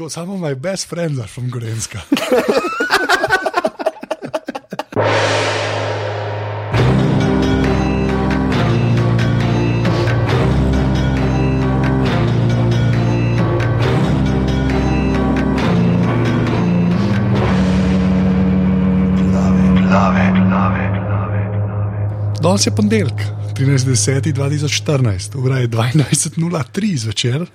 Tako, samo moj best friend je from Gorenska. Danes je ponedeljek, 13.10.2014, ura je 22.03 zvečer.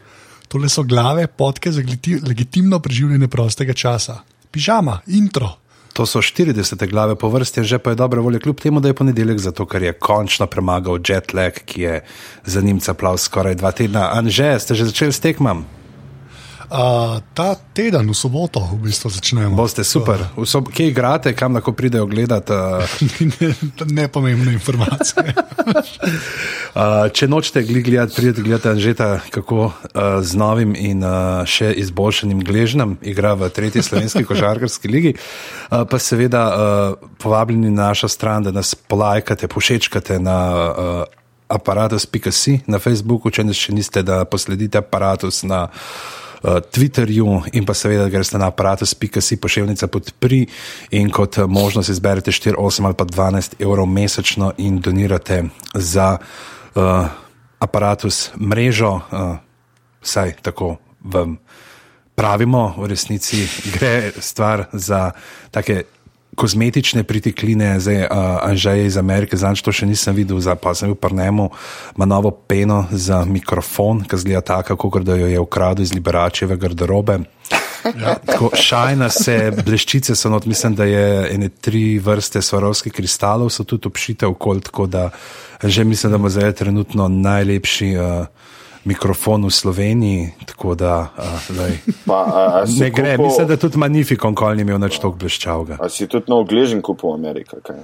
Tole so glave, podke za legitimno preživljanje prostega časa. Pižama, intro. To so 40 glave po vrsti, že pa je dobra volja, kljub temu, da je ponedeljek, zato ker je končno premagal jet lag, ki je za njim caplal skoraj dva tedna. Anže, ste že začeli s tekmam? Uh, ta teden, v soboto, v bistvu začnemo. Boste super. Sob Kje igrate, kam lahko pridejo gledati? Uh, Nepomembne informacije. uh, če nočete gledati, pridete gledati Anžeta, kako uh, z novim in uh, še izboljšanim gležnjem igra v tretji slovenski košarkarski ligi. Uh, pa seveda uh, povabljeni na našo stran, da nas polajkate, pošečkate na. Uh, Aparatus.si na Facebooku, če še niste, da posledite aparatus na uh, Twitterju in pa seveda greste na aparatus.si pošiljnica podpri in kot možnost izberete 4, 8 ali pa 12 evrov mesečno in donirate za uh, aparatus mrežo, uh, vsaj tako vam pravimo, v resnici gre stvar za take. Kozmetične pritikline, zdaj uh, Anžej iz Amerike, zdaj to še nisem videl, zdaj pa sem bil prnemo, ima novo peno za mikrofon, ki zgleda tako, kot da jo je ukradel iz liberačeve garderobe. Ja. Tako, šajna se, bleščice so not, mislim, da je ene tri vrste svarovskih kristalov, so tudi obšite okol, tako da že mislim, da ima zdaj trenutno najlepši. Uh, Mikrofon v Sloveniji, tako da uh, Pa, a, a ne gre. kupil- Mislim, da tudi Magnificon kol ni imel nič tako bleščavega. A si tudi nov gležen kupil v Ameriki? kaj?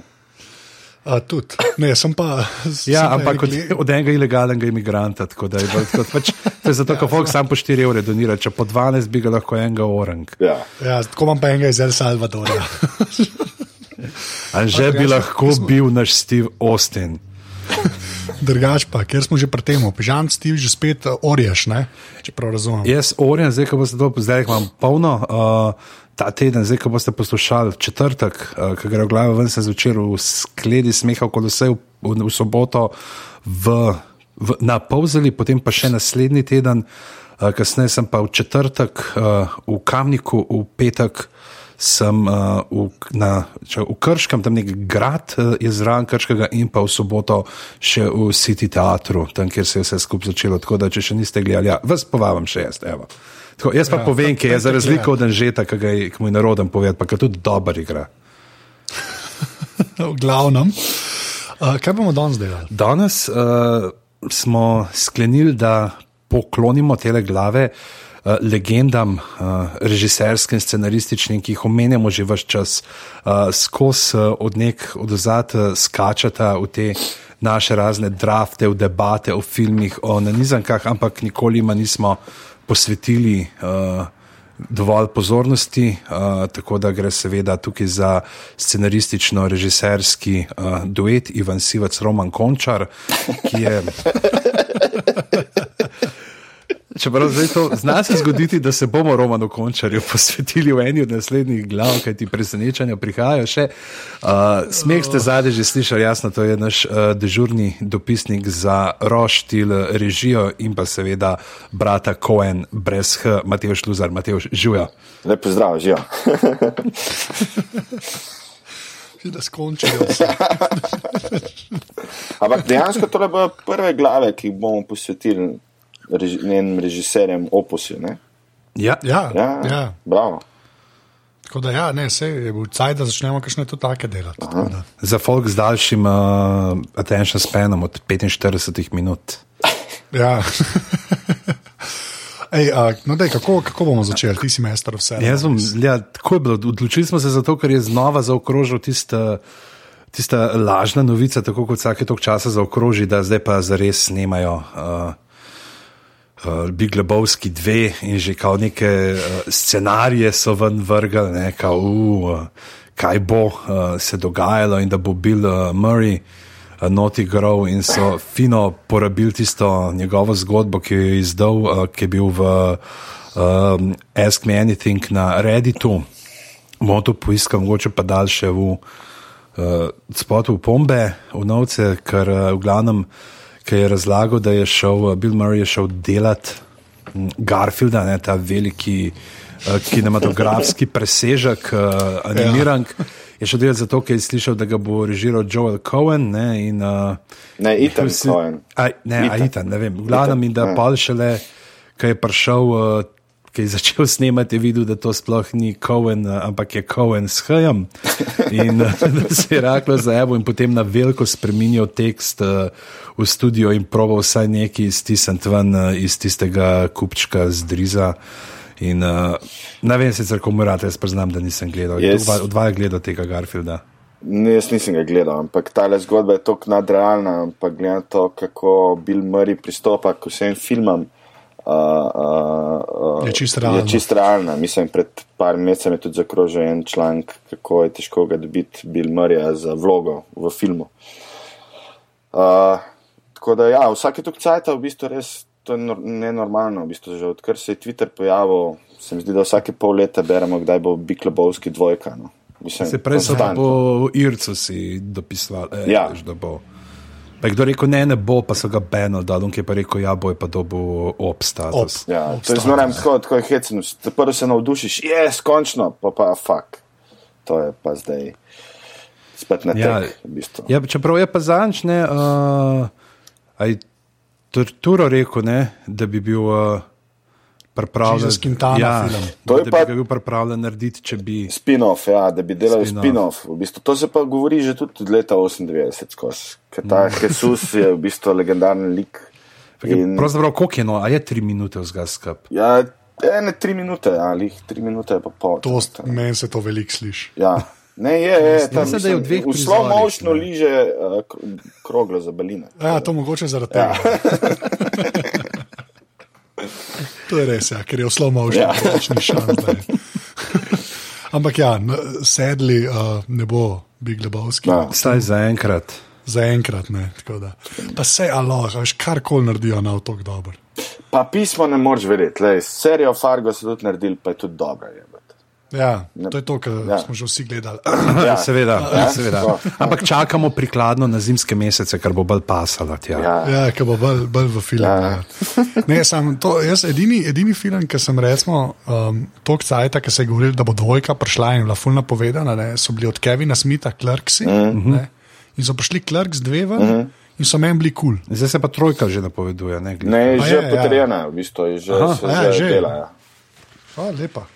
Uh, tudi. Ne, sem pa. sem Ja, pa ampak od, od enega ilegalnega imigranta. Tako da je bolj tako, pač, to je zato, ker folk sam po 4 evre donira, če po 12 bi ga lahko enega orang. Ja. Ja, tako imam pa enega iz El Salvadorja. Anže bi lahko bil naš Steve Austin. Drugač pa, ker smo že pri tem, pižam ti že spet uh, orješ, ne? če prav razumem. Jaz, Orjan, zdaj, ko boste to, zdaj imam polno. Uh, Ta teden, zdaj, ko boste poslušali četrtek, uh, ki gre v glavo, ven sem zvečer v skledi smeha, kot vse v, v, v soboto v, v, na Povzeli, potem pa še naslednji teden, uh, kasneje sem pa v četrtek uh, v Kamniku, v petek sem uh, v, na, če, v Krškem, tam nek grad uh, je zraven Krškega in pa v soboto še v City Teatru, tam, kjer se je vse skupaj začelo. Tako da, če še niste gledali, ja, vas povabim še jaz. Evo. Tako, jaz pa Ja, povem, ki je za razliko od Anžeta, ki ga je ki mu je naroden povedati, pa ki tudi dober igra. V glavnem. Uh, kaj bomo danes delali? Danes uh, smo sklenili, da poklonimo tele glave uh, legendam, uh, režiserskim, scenarističnim, ki jih omenjamo že vse čas, uh, skozi uh, od nek odzad uh, skačata v te naše razne drafte, v debate o filmih, o nanizankah, ampak nikoli jima nismo posvetili. Uh, dovolj pozornosti, uh, tako da gre seveda tukaj za scenaristično-režiserski uh, duet Ivan Sivac, Roman Končar, ki je. Čeprav zdaj to zna se zgoditi, da se bomo Romanu Končarju posvetili v eni od naslednjih glav, kaj ti presenečanja prihajajo še. Uh, smeh ste zadaj že slišali, jasno, to je naš uh, dežurni dopisnik za roštil, režijo in pa seveda brata Cohen brez H, Matej Šluzar, Matej Žuja. Lep pozdrav, živijo. Da skončijo. Ampak dejansko to bodo prve glave, ki jih bomo posvetili reži, njenim režiserjem Opusu. Ne? Ja, Ja, Ja, ja. bravo. Tako da, ja, ne, se je bil caj, da začnemo kakšne to take delati. tako da. za folk z daljšim uh, attention spanom od 45 minut. Ja. Ej, a, no, dej, kako, kako bomo začeli, ti si mester vse. Jaz bom, ja, tako je bilo. Odločili smo se zato, ker je znova zaokrožil tista, tista lažna novica, tako kot vsake tok časa zaokroži, da zdaj pa zares snemajo. Uh, Uh, Big Lebowski dve in že kao neke uh, scenarije so ven vrgli, ne, kao, uh, kaj bo uh, se dogajalo in da bo Bill uh, Murray uh, noti grov in so fino porabili tisto njegovo zgodbo, ki jo je izdal, uh, ki je bil v um, Ask Me Anything na Redditu. Bomo to poiskali, mogoče pa daljše v uh, spotu pombe, v novce, ker uh, v glavnem, ki je razlagal, da je šel, uh, Bill Murray je šel delat mm, Garfielda, ne, ta veliki uh, kinematografski presežek, uh, animiran. Ja. Je šel delati zato, ker je slišal, da ga bo režiral Joel Cohen. Ne, in, uh, ne, Ethan si, Cohen. A, ne, Ethan. Ethan, ne vem. Glavno, in da ja. pa šele, ki je prišel. Uh, ki je začel snemati, je videl, da to sploh ni Cohen, ampak je Cohen s Hajem. In da se je reklo za Evo, in potem na veliko spremenil tekst uh, v studio in proval vsaj neki iztisniti ven iz tistega kupčka z Driza. In uh, ne vem, sicer komu rade, jaz priznam, da nisem gledal. Yes. Odvaj gledal tega Garfielda. Ne, jaz nisem ga gledal, ampak ta zgodba je tako nadrealna. Ampak gledam to, kako Bill Murray pristopa k vsem filmom uh, uh, je čisto realna. Čist realna. Mislim, pred par meseci je tudi zakrožil en članek, kako je težko ga dobiti Bill Murray za vlogo v filmu. Uh, tako da, ja, vsake tok cajta v bistvu res. To je nenormalno, v bistvu, že odkar se je Twitter pojavil, se mi zdi, da vsake pol leta beremo, kdaj bo Big Lebowski dvojka. No. Mislim, se prej so po Ircu si dopisovali, eh, ja. da bo. Pa kdo rekel, ne, ne bo, pa so ga beno dal, ki je pa rekel, ja, bo je pa dobo obstal. Ob, ja, to je zelo tako, tako je hecno. Prvo se navdušiš, je, yes, končno, pa pa fuk. To je pa zdaj spet na ja, tek. V bistvu. ja, čeprav je pa zančne, uh, aj Turo rekel, ne, da bi bil. Uh, pripravljen. Ja, to je pa bi bil pripravljen narediti, če bi. Spin-off, ja, da bi delal spin-off. Spin v bistvu, to se pa govori že tudi od leta 98, ker ta mm. Jesus je v bistvu legendarni lik. In... Pravzaprav, koliko je no, a je tri minute vzgaj skup? Ja, ene tri minute, ali ja, tri minute pa pol. To meni se to veliko sliši. Ja. Ne, je, je, tam, mislim, je v dveh v slow motionu liže uh, kroglo za baline. Ja, to mogoče zaradi tega. Ja. To je res, ja, ker je oslovno že nekaj šans. Ampak ja, sedli uh, ne bo Big Lebowski. No. Staj za enkrat. Za enkrat ne. Pa se aloha, veš, karkoli naredijo na otok dobro. Pa pismo ne moreš verjeti, serijo Fargo so tudi naredili, pa je tudi dobro. Ja, to je to, kar ja. smo že vsi gledali. Ja, seveda, ja, seveda. Ampak čakamo prikladno na zimske mesece, kar bo bolj pasalo. Ja, ja kar bo bolj, bolj v filmu. Ja. Ja. Ne, sam, to, jaz, edini, edini film, ki sem recimo um, tok cajt, ki se je govoril, da bo dvojka prišla in bila fulna povedana, ne, so bili od Kevina Smitha, Klerksi. Mm -hmm. In so prišli Klerks dve ven. Mm -hmm. In so meni bili kul. Cool. Zdaj se pa trojka že napoveduje. Ne, ne je že ja. potrjena, ja. v bistvu je že, Aha, ja, že. dela. Ja. O, lepa.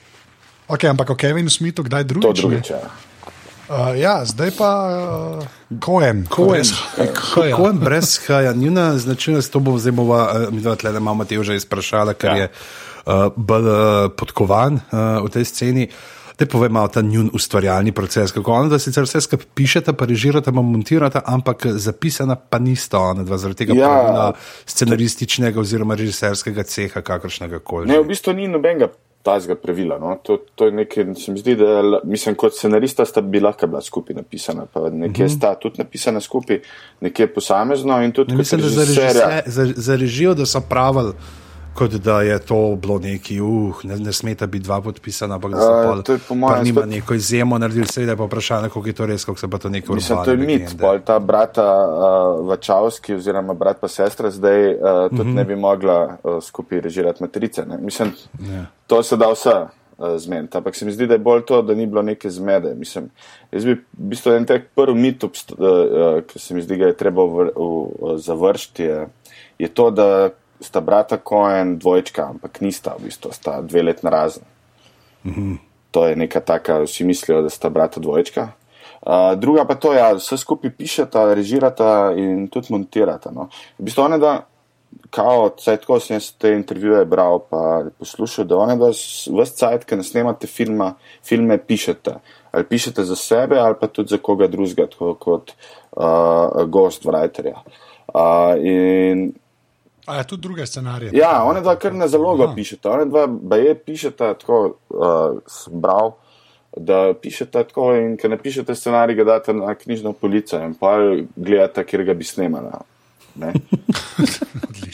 Okay, ampak o Kevinu Smithu, kdaj drugič? To drugič. Ja. Uh, ja, zdaj pa Koen. Uh, Koen, Koen brez haja. Njuna značilnost, to bo zdaj bova, uh, mi dva tlele mama te že izprašala, ker ja. je uh, bolj uh, podkovan uh, v tej sceni. Te povem malo ta njun ustvarjalni proces, kako ono, da sicer vse skupaj pišete, pa režirate, pa montirate, ampak zapisana pa nista ona dva, zaradi tega ja. scenarističnega oziroma režiserskega ceha, kakršnega koli. Ne, v bistvu ni nobenega tazga pravila. No? To, to je nekaj, se mi zdi, da mislim, kot scenarista sta bi lahko bila skupaj napisana, pa nekje mhm. -huh. sta tudi napisana skupaj, nekje posamezno in tudi. Ne, mislim, da za, režise, za, za režijo, da so pravili kot da je to bilo neki, uh, ne, ne smeta biti dva podpisana, ampak da se pa nima spet... neko izjemo naredili, seveda je pa vprašanje, kako je to res, kako se pa to neko urejalo. To je mit, pol ta brata uh, Vačavski oziroma brat pa sestra zdaj uh, tudi uh -huh. ne bi mogla uh, skupaj režirati matrice. Ne? Mislim, yeah. Ja. to se da vse. Uh, zmed. Ampak se mi zdi, da je bolj to, da ni bilo neke zmede. Mislim, jaz bi v bistvu en tak prvi mit, uh, uh, ki se mi zdi, da je treba završiti, je, je to, da sta brata Koen dvojčka, ampak nista, v bistvu sta dve let na razen. -hmm. To je neka taka, vsi mislijo, da sta brata dvojčka. Uh, druga pa to, da ja, vse skupaj pišeta, režirata in tudi montirata. No. V bistvu one, da, kao, cajt, ko sem te intervjuje bral, pa poslušal, da one, da vse cajt, ki ne snemate filma, filme pišete. Ali pišete za sebe, ali pa tudi za koga drugega, kot uh, gost writerja. Uh, in A je tudi druge scenarije? Ja, one dva kar na zalogo pišete. One dva baje pišete tako, uh, sem bral, da pišete tako in ker ne pišete scenarij, ga date na knjižno polico in pa gledate, kjer ga bi snemala.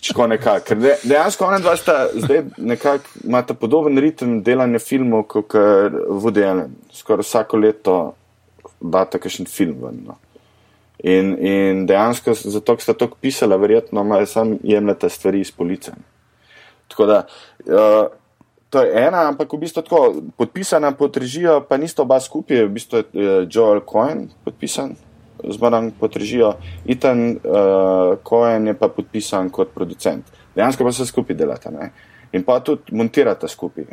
Tako nekako. Ker de, dejansko ona dva sta zdaj nekako imata podoben ritem delanja filmov kot Woody Allen. Skoraj vsako leto data kakšen film ven. No. In, in dejansko zato, ker sta to pisala, verjetno imajo sam jemljete stvari iz police. Tako da, uh, to je ena, ampak v bistvu tako, podpisana pod režijo, pa nista oba skupaj, v bistvu je uh, Joel Cohen podpisan zmaran pod režijo, Ethan uh, Cohen je pa podpisan kot producent. Dejansko pa se skupaj delata ne? in pa tudi montirata skupaj.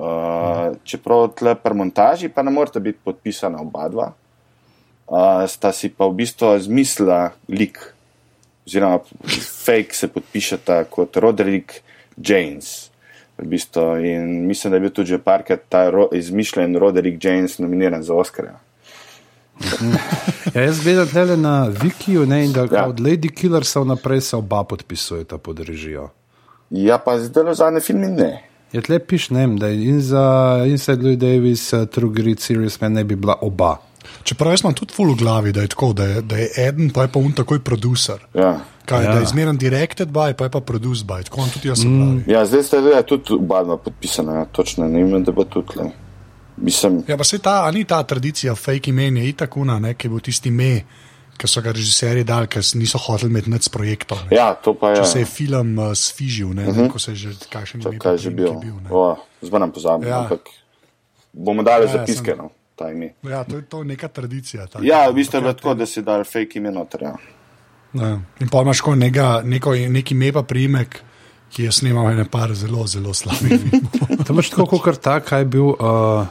Uh, čeprav tle pri montaži pa ne morete biti podpisana oba dva, uh, sta si pa v bistvu zmislila lik, oziroma fake se podpišata kot Roderick James. V bistvu. In mislim, da je bil tudi že parkrat ta ro izmišljen Roderick James nominiran za Oscarja. ja, jaz gledam tele na Wikiju ne, in da ja. od Lady Killersa vnaprej se oba podpisujeta pod režijo. Ja, pa zdaj za ne filmi ne. Je tle piš, ne, da je in za Inside Louis Davis, uh, True Grit, Serious Man ne bi bila oba. Čeprav jaz imam tudi full v glavi, da je tako, da je, da je eden, pa je pa un takoj producer. Ja. Kaj, Ja. Da je zmeren directed by, pa je pa produced by. Tako tudi jaz mm. Ja, zdaj ste zdaj tudi oba podpisana, ja, točno ne vem, da bo tudi le. Mislim, Ja, pa se ta, a ni ta tradicija fake imen, je itak una, ne, ki bil tisti ime, ki so ga režiserji dali, ker niso hoteli imeti nič s projektom. ne. ja, to pa je. Če se je film uh, sfižil, ne, uh -huh. ko se je že kakšen ime kaj je že bil. bil, ne. O, Zdaj nam pozabim, Ja. ja. ampak bomo dali Ja, ja, ja, zapiske. sem- No, ta ime. Ja, to je, to je neka tradicija. taka. ja, v bistvu je bilo tako, da si dal fake ime noter. Ja. Ja. In pa imaš tako neka, neko, neki ime pa priimek, ki je snimal ene par zelo, zelo slabih filmov. To imaš tako, kot ta, kaj je bil uh,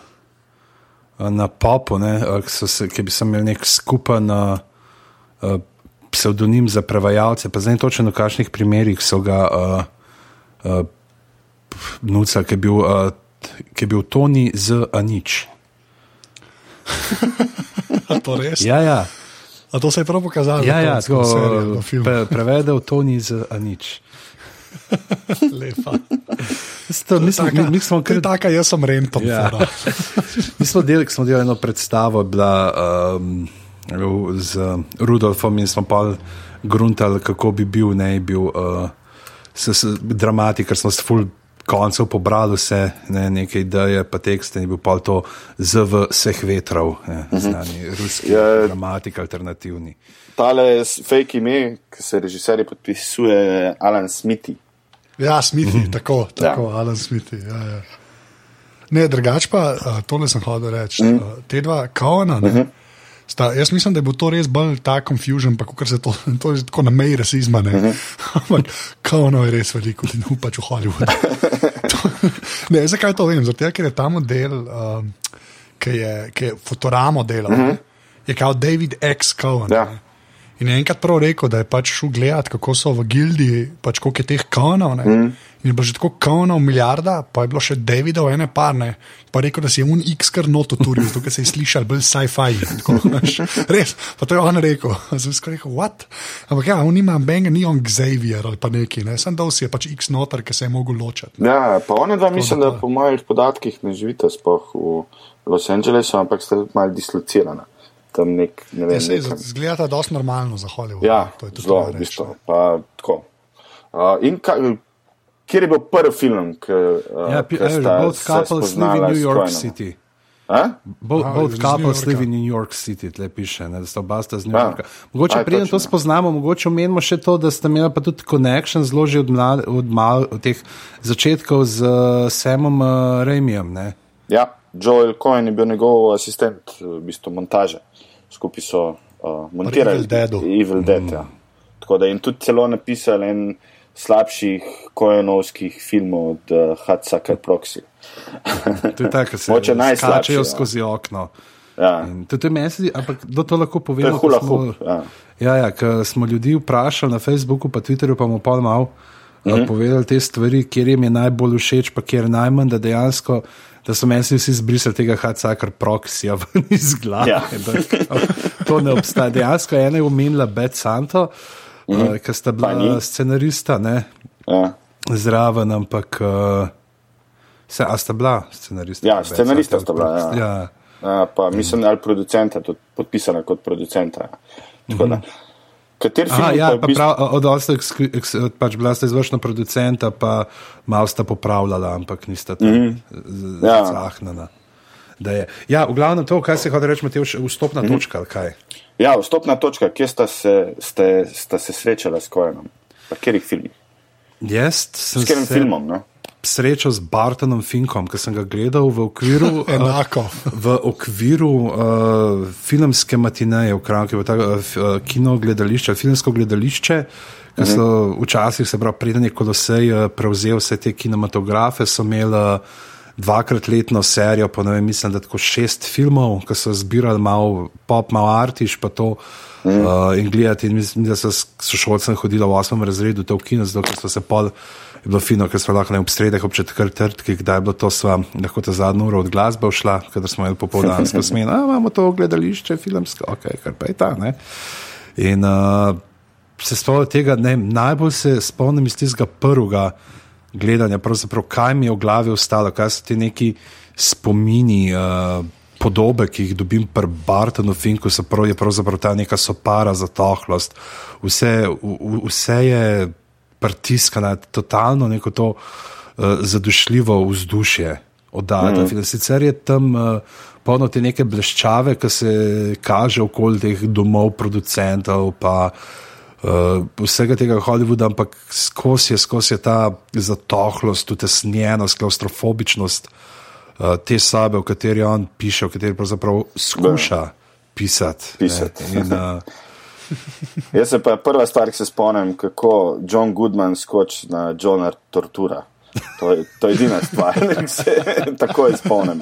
na popu, ne, uh, ki so se- ki bi se imeli nek skupen uh, uh, psevdonim za prevajalce. Pa zdaj točno v kakšnih primerih so ga uh, uh, nuca, ki je bil. Uh, Ki je bil Toni z Anič. A to res? Ja, ja, A to se je prav pokazalo. ja, ja to, tako, serijo, pre, prevedel Toni z Anič. Lepa. To, mi, smo, mi, mi smo kar taka, jaz sem rentom. Ja. Mi smo delali, smo delali eno predstavo, bila um, z Rudolfom in smo pa gruntali, kako bi bil, ne bi bil uh, s, s, dramatik, ker smo s full koncev pobrali vse, ne, neke ideje, pa tekste, in bil pa to z vseh vetrov, ne, znani ruski Ja. dramatik, alternativni. Tale fake ime, ki se režiserji podpisuje, je Alan Smithy. Ja, Smithi, Mhm. tako, tako ja. Alan Smithi. Ja, ja. Ne, drugač pa, tole sem hodil reči. Mhm. Mm. Uh, te dva kaona, ne, mm -hmm. Sta, jaz mislim, da bo to res bolj ta confusion, pa ker se to, to je tako na meji rasizma. Ne. Mm Mhm. -hmm. Ampak kaona je res veliko, ti ne pač v Hollywoodu. To- ne, zakaj to vem? Zato, ker je ta model, um, ki je, ki je Fotoramo delal, mm -hmm. je kao David X. Cohen. Ja. ne. In je enkrat prav rekel, da je pač šel gledat, kako so v gildi, pač koliko je teh konov. Mm. In je bilo že tako konov, milijarda, pa je bilo še Davidov, ene parne. Pa je rekel, da si je un X kar noto turil, ker se je slišal bolj sci-fi. Res, pa to je on rekel. Sem skoraj rekel, what? Ampak ja, on ima benga, ni on Xavier ali pa neki, ne. Sem dal si je pač X noter, ki se je mogel ločiti. Ja, pa one dva mislim, da da po mojih podatkih ne živite sploh v Los Angelesu, ampak ste malo dislocirana. Tam nek, ne vem, Ja, se nekam. zgleda dosti normalno za Hollywood. Ja, to je to, zelo, v bistvu. Pa, tako. Uh, in kaj, kjer je bil prvi film, ki uh, Ja, pi- a, both couples live in New York City. A? Both, Aha, both couples live in New York City, tle piše, ne, da sta oba sta z New Ja. Yorka. Mogoče Aj, preden to spoznamo, mogoče omenimo še to, da sta imela pa tudi connection zelo že od, mlad, od, mal, od teh začetkov z uh, Samom uh, Raimijem. ne. Ja, Joel Cohen je bil njegov asistent, v bistvu montaže. Skupaj so uh, montirali Evil Deadu. Evil Dead. Mm. Ja. Tako da in tudi celo napisali en slabših Cohenovskih filmov od uh, Hatsucker Proxy. To je tako, da se Mogoče najslabši, skačejo ja. skozi okno. Ja. To, je meni, ampak kdo to lahko pove? To je hula hoop. Ja. Ja, ja, ker smo ljudi vprašali na Facebooku, pa Twitterju, pa bomo pa malo mm Mhm. -hmm. povedali te stvari, kjer jim je najbolj všeč, pa kjer najmanj, da dejansko. Da so meni vsi zbrisali tega Hatsakar proksija ven iz glave. Ja. Da, to ne obstaja. Dejansko ena je omenila Bed Santo, mm -hmm. uh, ki sta Mhm. Bila ni. scenarista ne, Ja. zraven, ampak. Uh, se, a sta bila scenarista? Ja, Bad scenarista Santo, sta bila, ja. ja. Ja, pa mislim, ali producenta, tudi podpisana kot producenta. Tako da. Kateri film Aha, je ja, pa bistvu- prav, od ostalih, pač bila sta izvršna producenta, pa malo sta popravljala, ampak nista tam mm -hmm. Ja. zahnana. Je. Ja, v glavnem to, kaj se hoče reči, Matevž, vstopna mm -hmm. točka, kaj. Ja, vstopna točka, kje sta se, ste, sta se srečala s Kojenom? V katerih filmih? Jaz sem S katerim se filmom? No? Srečal z Bartonom Finkom, ki sem ga gledal v okviru. eh, Enako. V okviru uh, filmske matineje v Kranki, v ta, uh, kino gledališče, filmsko gledališče, ki so včasih, se pravi, preden je Kolosej prevzel vse te kinematografe, so imeli dvakrat letno serijo, pa ne vem, mislim, da tako šest filmov, ki so zbirali malo pop, malo artiš, pa to. Uh, in gledati, in mislim, da so s sošolcem hodili v osmem razredu, to v kino, zato ker so se pol, je bilo fino, ker smo lahko ne ob sredeh, ob četrtkih, kdaj je bilo to, sva lahko ta zadnja ura od glasbe šla, ker smo imeli popoldansko smen, a imamo to gledališče, filmsko, ok, kar pa je ta. Ne? In uh, se spomnim tega, ne, najbolj se spomnim iz tistega prvega gledanja, kaj mi je v glavi ostalo, kaj so ti neki spomini. Uh, Podobe, ki jih dobim pri Bartonu Finku, so prav, je pravzaprav ta neka sopara za tohlost. Vse, v, vse je pritiskano, totalno neko to uh, zadušljivo vzdušje oddajati. Mm. Sicer je tam uh, polno te neke bleščave, ki se kaže okoli teh domov producentov, pa uh, vsega tega Hollywooda, ampak skozi je, skozi je ta zatohlost, utesnjenost, klaustrofobičnost uh, te sobe, v kateri on piše, v kateri pravzaprav skuša pisati. Pisati. ne. In, uh, Jaz se pa prva stvar, ki se spomnim, kako John Goodman skoči na Johna Tortura. To je, to je edina stvar, ki se tako spomnim.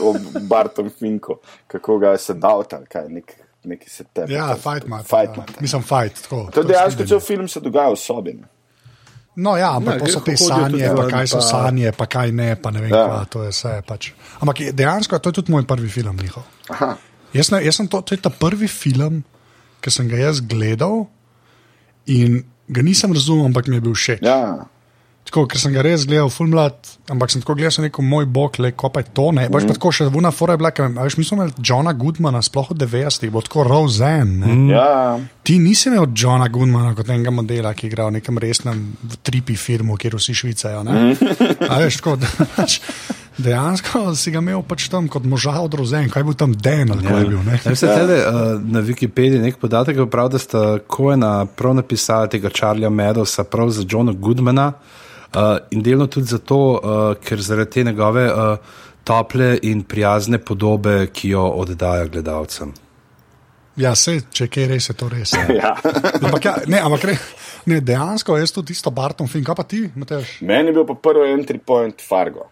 o Bartom Finku, kako ga je sedal tam, kaj nek, neki se tebi. Ja, fight mat. Fight ja. mat. Mislim, fight. Tako, To je dejansko cel film se dogaja v sobi. ne. No, ja, ampak Ja, to so te sanje, pa kaj so pa- sanje, pa kaj ne, pa ne vem, Ja. kva, to je vse. Pač. Ampak dejansko to je tudi moj prvi film njihov. Aha. Jaz, ne, jaz sem to, to je ta prvi film, ki sem ga jaz gledal in ga nisem razumel, ampak mi je bil všeč. Ja, Tako, ker sem ga res gledal, full mlad, ampak sem tako gledal, sem rekel, moj bog, le ko pa je to. Ne, mm. pa tako še vuna fora je bila, ker a veš, mi smo imeli Johna Goodmana, sploh od 90-ih, bo tako Roseanne. Mm. ja. Ti nisi imel Johna Goodmana kot enega modela, ki igra v nekem resnem tripi filmu, kjer vsi švicajo. ne. A veš, tako, da, pač, dejansko si ga imel pač tam kot moža od Roseanne, kaj je bil tam Den ali kaj je bil. Ne? Ja, vse tele, uh, na Wikipediji nek podatek je prav, da sta Koena prav napisala tega Charlieja Meadowsa prav za Johna Goodmana uh, in delno tudi zato, uh, ker zaradi te njegove uh, tople in prijazne podobe, ki jo oddaja gledalcem. Ja, se, če kaj res je to res. Ne. ja. Ampak, ja, ne, ampak re, ne, dejansko jaz tudi tisto Barton film, kaj pa ti, Mateš? Meni je bil pa prvi entry point Fargo.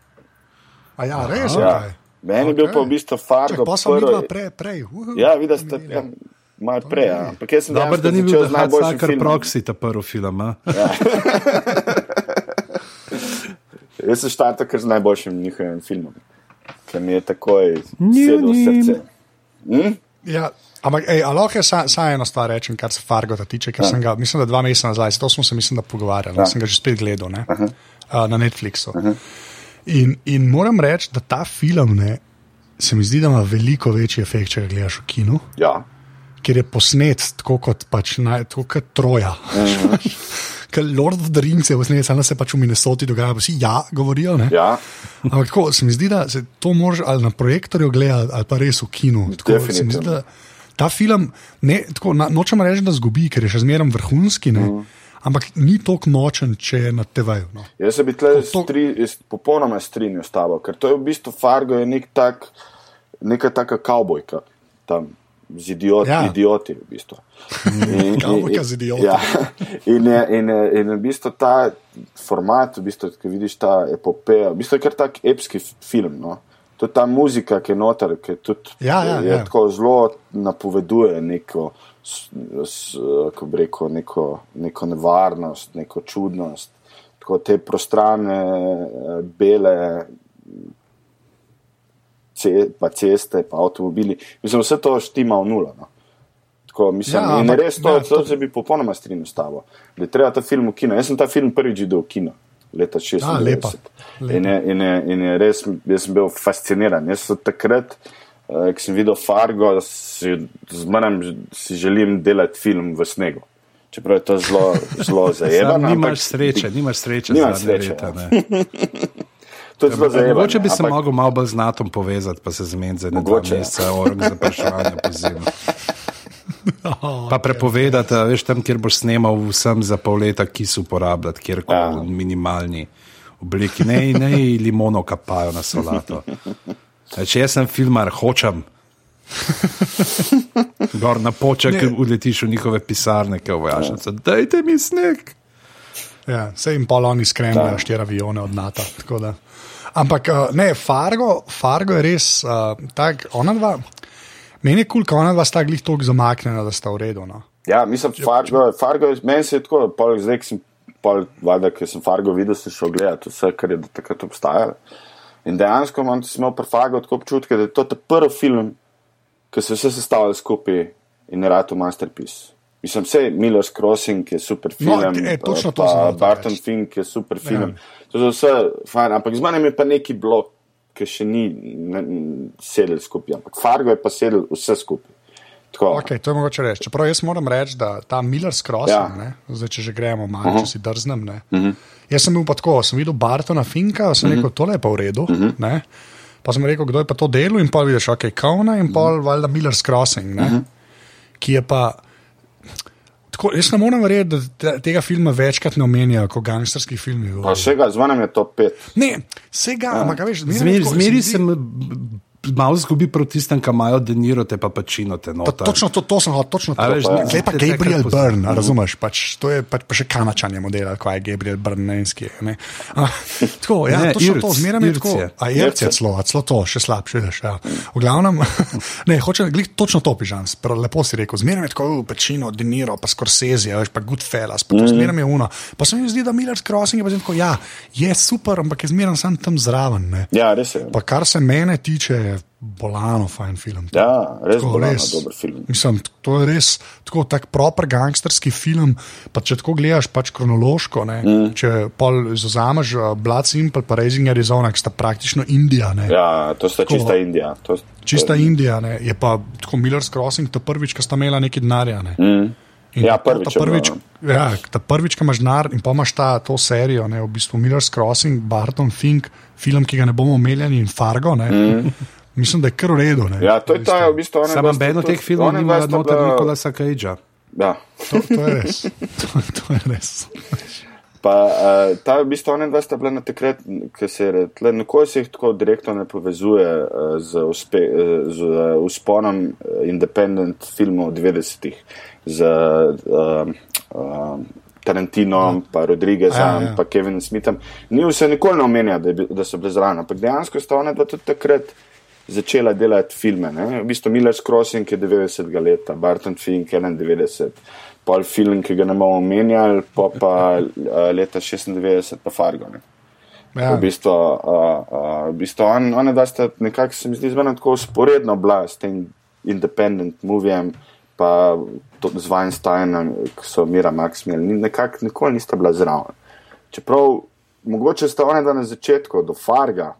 A ja, res je. Ja. Meni je bil pa v bistvu Čak, Fargo. pa sem videla prej. prej. Uhu, Ja, mi ste ja, malo prej. Ja. Ampak jaz sem Dobro, dejansko da ni bil Hacker filmom. Proxy, ta prvi film. a? Jaz sem štartal kar z najboljšim njihovim filmom, ki mi je takoj sedel v srce. Hm? Ja, ampak, ej, a lahko jaz sa- samo eno stvar rečem, kar se Fargo tiče, ker sem ga, mislim, da dva meseca nazaj, to smo se, mislim, da pogovarjali, ja. sem ga že spet gledal ne, uh, na Netflixu. In, in moram reči, da ta film ne, se mi zdi, da ima veliko večji efekt, če ga gledaš v kinu. Ja. ker je posnet tako kot, pač, naj, tako kot Troja. Ker Lord of the Rings je posnet, samo se pač v Minnesoti dogaja, vsi ja govorijo. Ne? Ja. Ampak tako se mi zdi, da se to moraš ali na projektorju gledati, ali pa res v kinu. Tako, zdi, ta film, ne, tako, na, nočem reči, da zgubi, ker je še zmeraj vrhunski, ne, mm. Ampak ni tako močen, če je na TV-ju. No. Jaz se bi tle To- stri, jaz popolnoma strinjal s tabo, ker to je v bistvu Fargo, je nek tak, neka taka kavbojka tam. Z idioti, Ja. idioti v bistvu. In- in- z idioti. Ja. In, je, in, je, in je v bistvu ta format, v bistvu, ki vidiš ta epopeja, v bistvu je kar tak epski film. No? To je ta muzika, ki je noter, ki tudi Ja, ja, je ja. tako zelo napoveduje neko, s, s, kako bi rekel, neko, neko nevarnost, neko čudnost. Tako te prostrane, eh, bele ce, pa ceste, pa avtomobili. Mislim, vse to štima v nula. No. Tako, mislim, Ja, in res to, ja, to- to se bi popolnoma strinjal s tabo. Da je treba ta film v kino. Jaz sem ta film prvič videl v kino. Leta 96. A, lepa, lepa. In, je, in, je, in je res, jaz sem bil fasciniran. Jaz sem takrat uh, ki sem videl Fargo, si, zmenem, si želim delati film v snegu. Čeprav je to zelo, zelo zajemno. Nimaš sreče, nimaš sreče. Nimaš sreče. Leta, to je zelo zajemno. Mogoče bi se ampak... mogel malo bolj z NATO povezati, pa se zmeniti za eno meseca, org za vprašanje po zimu. Pa prepovedati, veš, tam, kjer boš snimal vsem za pol leta, ki so uporabljati, kjer koli ja. minimalni obliki, ne, ne limono kapajo na solato. Če jaz sem filmar, hočem. Gor na poček, uletiš v njihove pisarne, ki vojašnice. Dajte mi sneg. Ja, se jim pol oni skrenijo, štiri avione od NATO. Ampak uh, ne, Fargo, Fargo je res uh, tak, ona dva. Meni je kul, cool, ko ona dva sta glih toliko zamaknjena, da sta v redu. No. Ja, mislim, Fargo, Fargo meni se je tako, pol, zdaj sem, pol, vada, ker sem Fargo videl, sem šel gledati vse, kar je do takrat obstajalo. In dejansko imam pri Fargo tako občutek, da je to prvi film, ki se vse sestavlja skupaj in je rado masterpiece. Mislim, vse Miller's Crossing je super no, film, no, e, točno to pa Barton Fink je super ja. film. Ja. To je vse fajn, ampak z menem je pa neki blok, ki še ni sedel skupaj, ampak Fargo je pa sedel vse skupaj. Okay, to je mogoče reči. Čeprav jaz moram reči, da ta Miller's Crossing, ja. zdaj, če že gremo malo, uh -huh. če si drznem. Uh mhm. -huh. Jaz sem bil pa tako, sem videl Bartona Finka, sem uh -huh. rekel, tole je pa v redu. Uh mhm. -huh. Pa sem rekel, kdo je pa to delo in pa vidiš, ok, Kauna in pa uh -huh. Miller's Crossing, uh -huh. ki je pa. Tako, jaz ne morem verjeti, da tega filma večkrat ne omenjajo kot gangsterski film. Vsega, z vami je to pet. Ne, vsega, ja. ampak veš, zmeri sem malo zgubi proti tistem, ki imajo deniro, te pa pačino. Te to, točno to, to sem hotel, točno to. Veš. Zdaj pa Gabriel Byrne, mhm. razumeš? Pač, to je pač, pa še kanačanje modela, kot je Gabriel Byrnenski. Tako, ja, ne, točno irc, to, zmeraj je tako. A je irce celo, celo to, še slabše. Veš, ja. V glavnem, ne, hoče, glih, točno to pižam, lepo si rekel, zmeraj je tako, pačino, deniro, pa Scorsese, veš, pa Goodfellas, pa to mm. zmeraj je uno. Pa se mi zdi, da Miller's Crossing je pa tako, ja, je super, ampak je zmeraj sam tam zraven. Ne. Ja, res je. Pa kar se mene tiče, bolano, fajn film. Ja, res je res dober film. Mislim, to je res tako tak proper gangsterski film. Pa če tako gledaš, pač kronološko, mm. če zauzameš uh, Blood Simple pa Raising Arizona, ki sta praktično Indija. Ne. Ja, to sta tako, čista Indija. To, čista to... Indija, ne. je pa tako Miller's Crossing, to prvič, ki sta imela neki denarja. Ne. Mm. Ja, prvič, ta prvič, ja, ta prvič, ki imaš denar in pa imaš ta, to serijo, ne, v bistvu Miller's Crossing, Barton Fink, film, ki ga ne bomo omenjali, in Fargo. Mm. Mislim, da je kar v redu. Ja, to je ta, v bistvu, Sam noben od teh filmov nima noter bila... Nikolasa Cagea. Ja. To, to je res. To, to je res. Pa, uh, ta v bistvu ona dva sta bila na takrat, ki se je tle, neko se jih tako direktno ne povezuje uh, z, uspe, uh, z uh, usponom uh, independent filmov 90-ih, z uh, uh, Tarantinom, pa Rodriguezom, ja, ja. pa Kevinom Smithom. Ni vse nikoli ne omenja, da, da so bile zraven, ampak dejansko sta ona dva tudi takrat začela delati filme. Ne? V bistvu Miller's Crossing je 90 let, Barton Fink 91, pol film, ki ga ne bomo omenjali, pa pa uh, leta 96 pa Fargo. Ne? Ja. V bistvu, uh, uh, v bistvu on, one dva sta nekako, se mi zdi, zmerno tako usporedno bila s tem independent movijem, pa z Weinsteinom, ki so Mira Maximil, nekako nikoli nista bila zraven. Čeprav mogoče sta one dva na začetku, do Farga,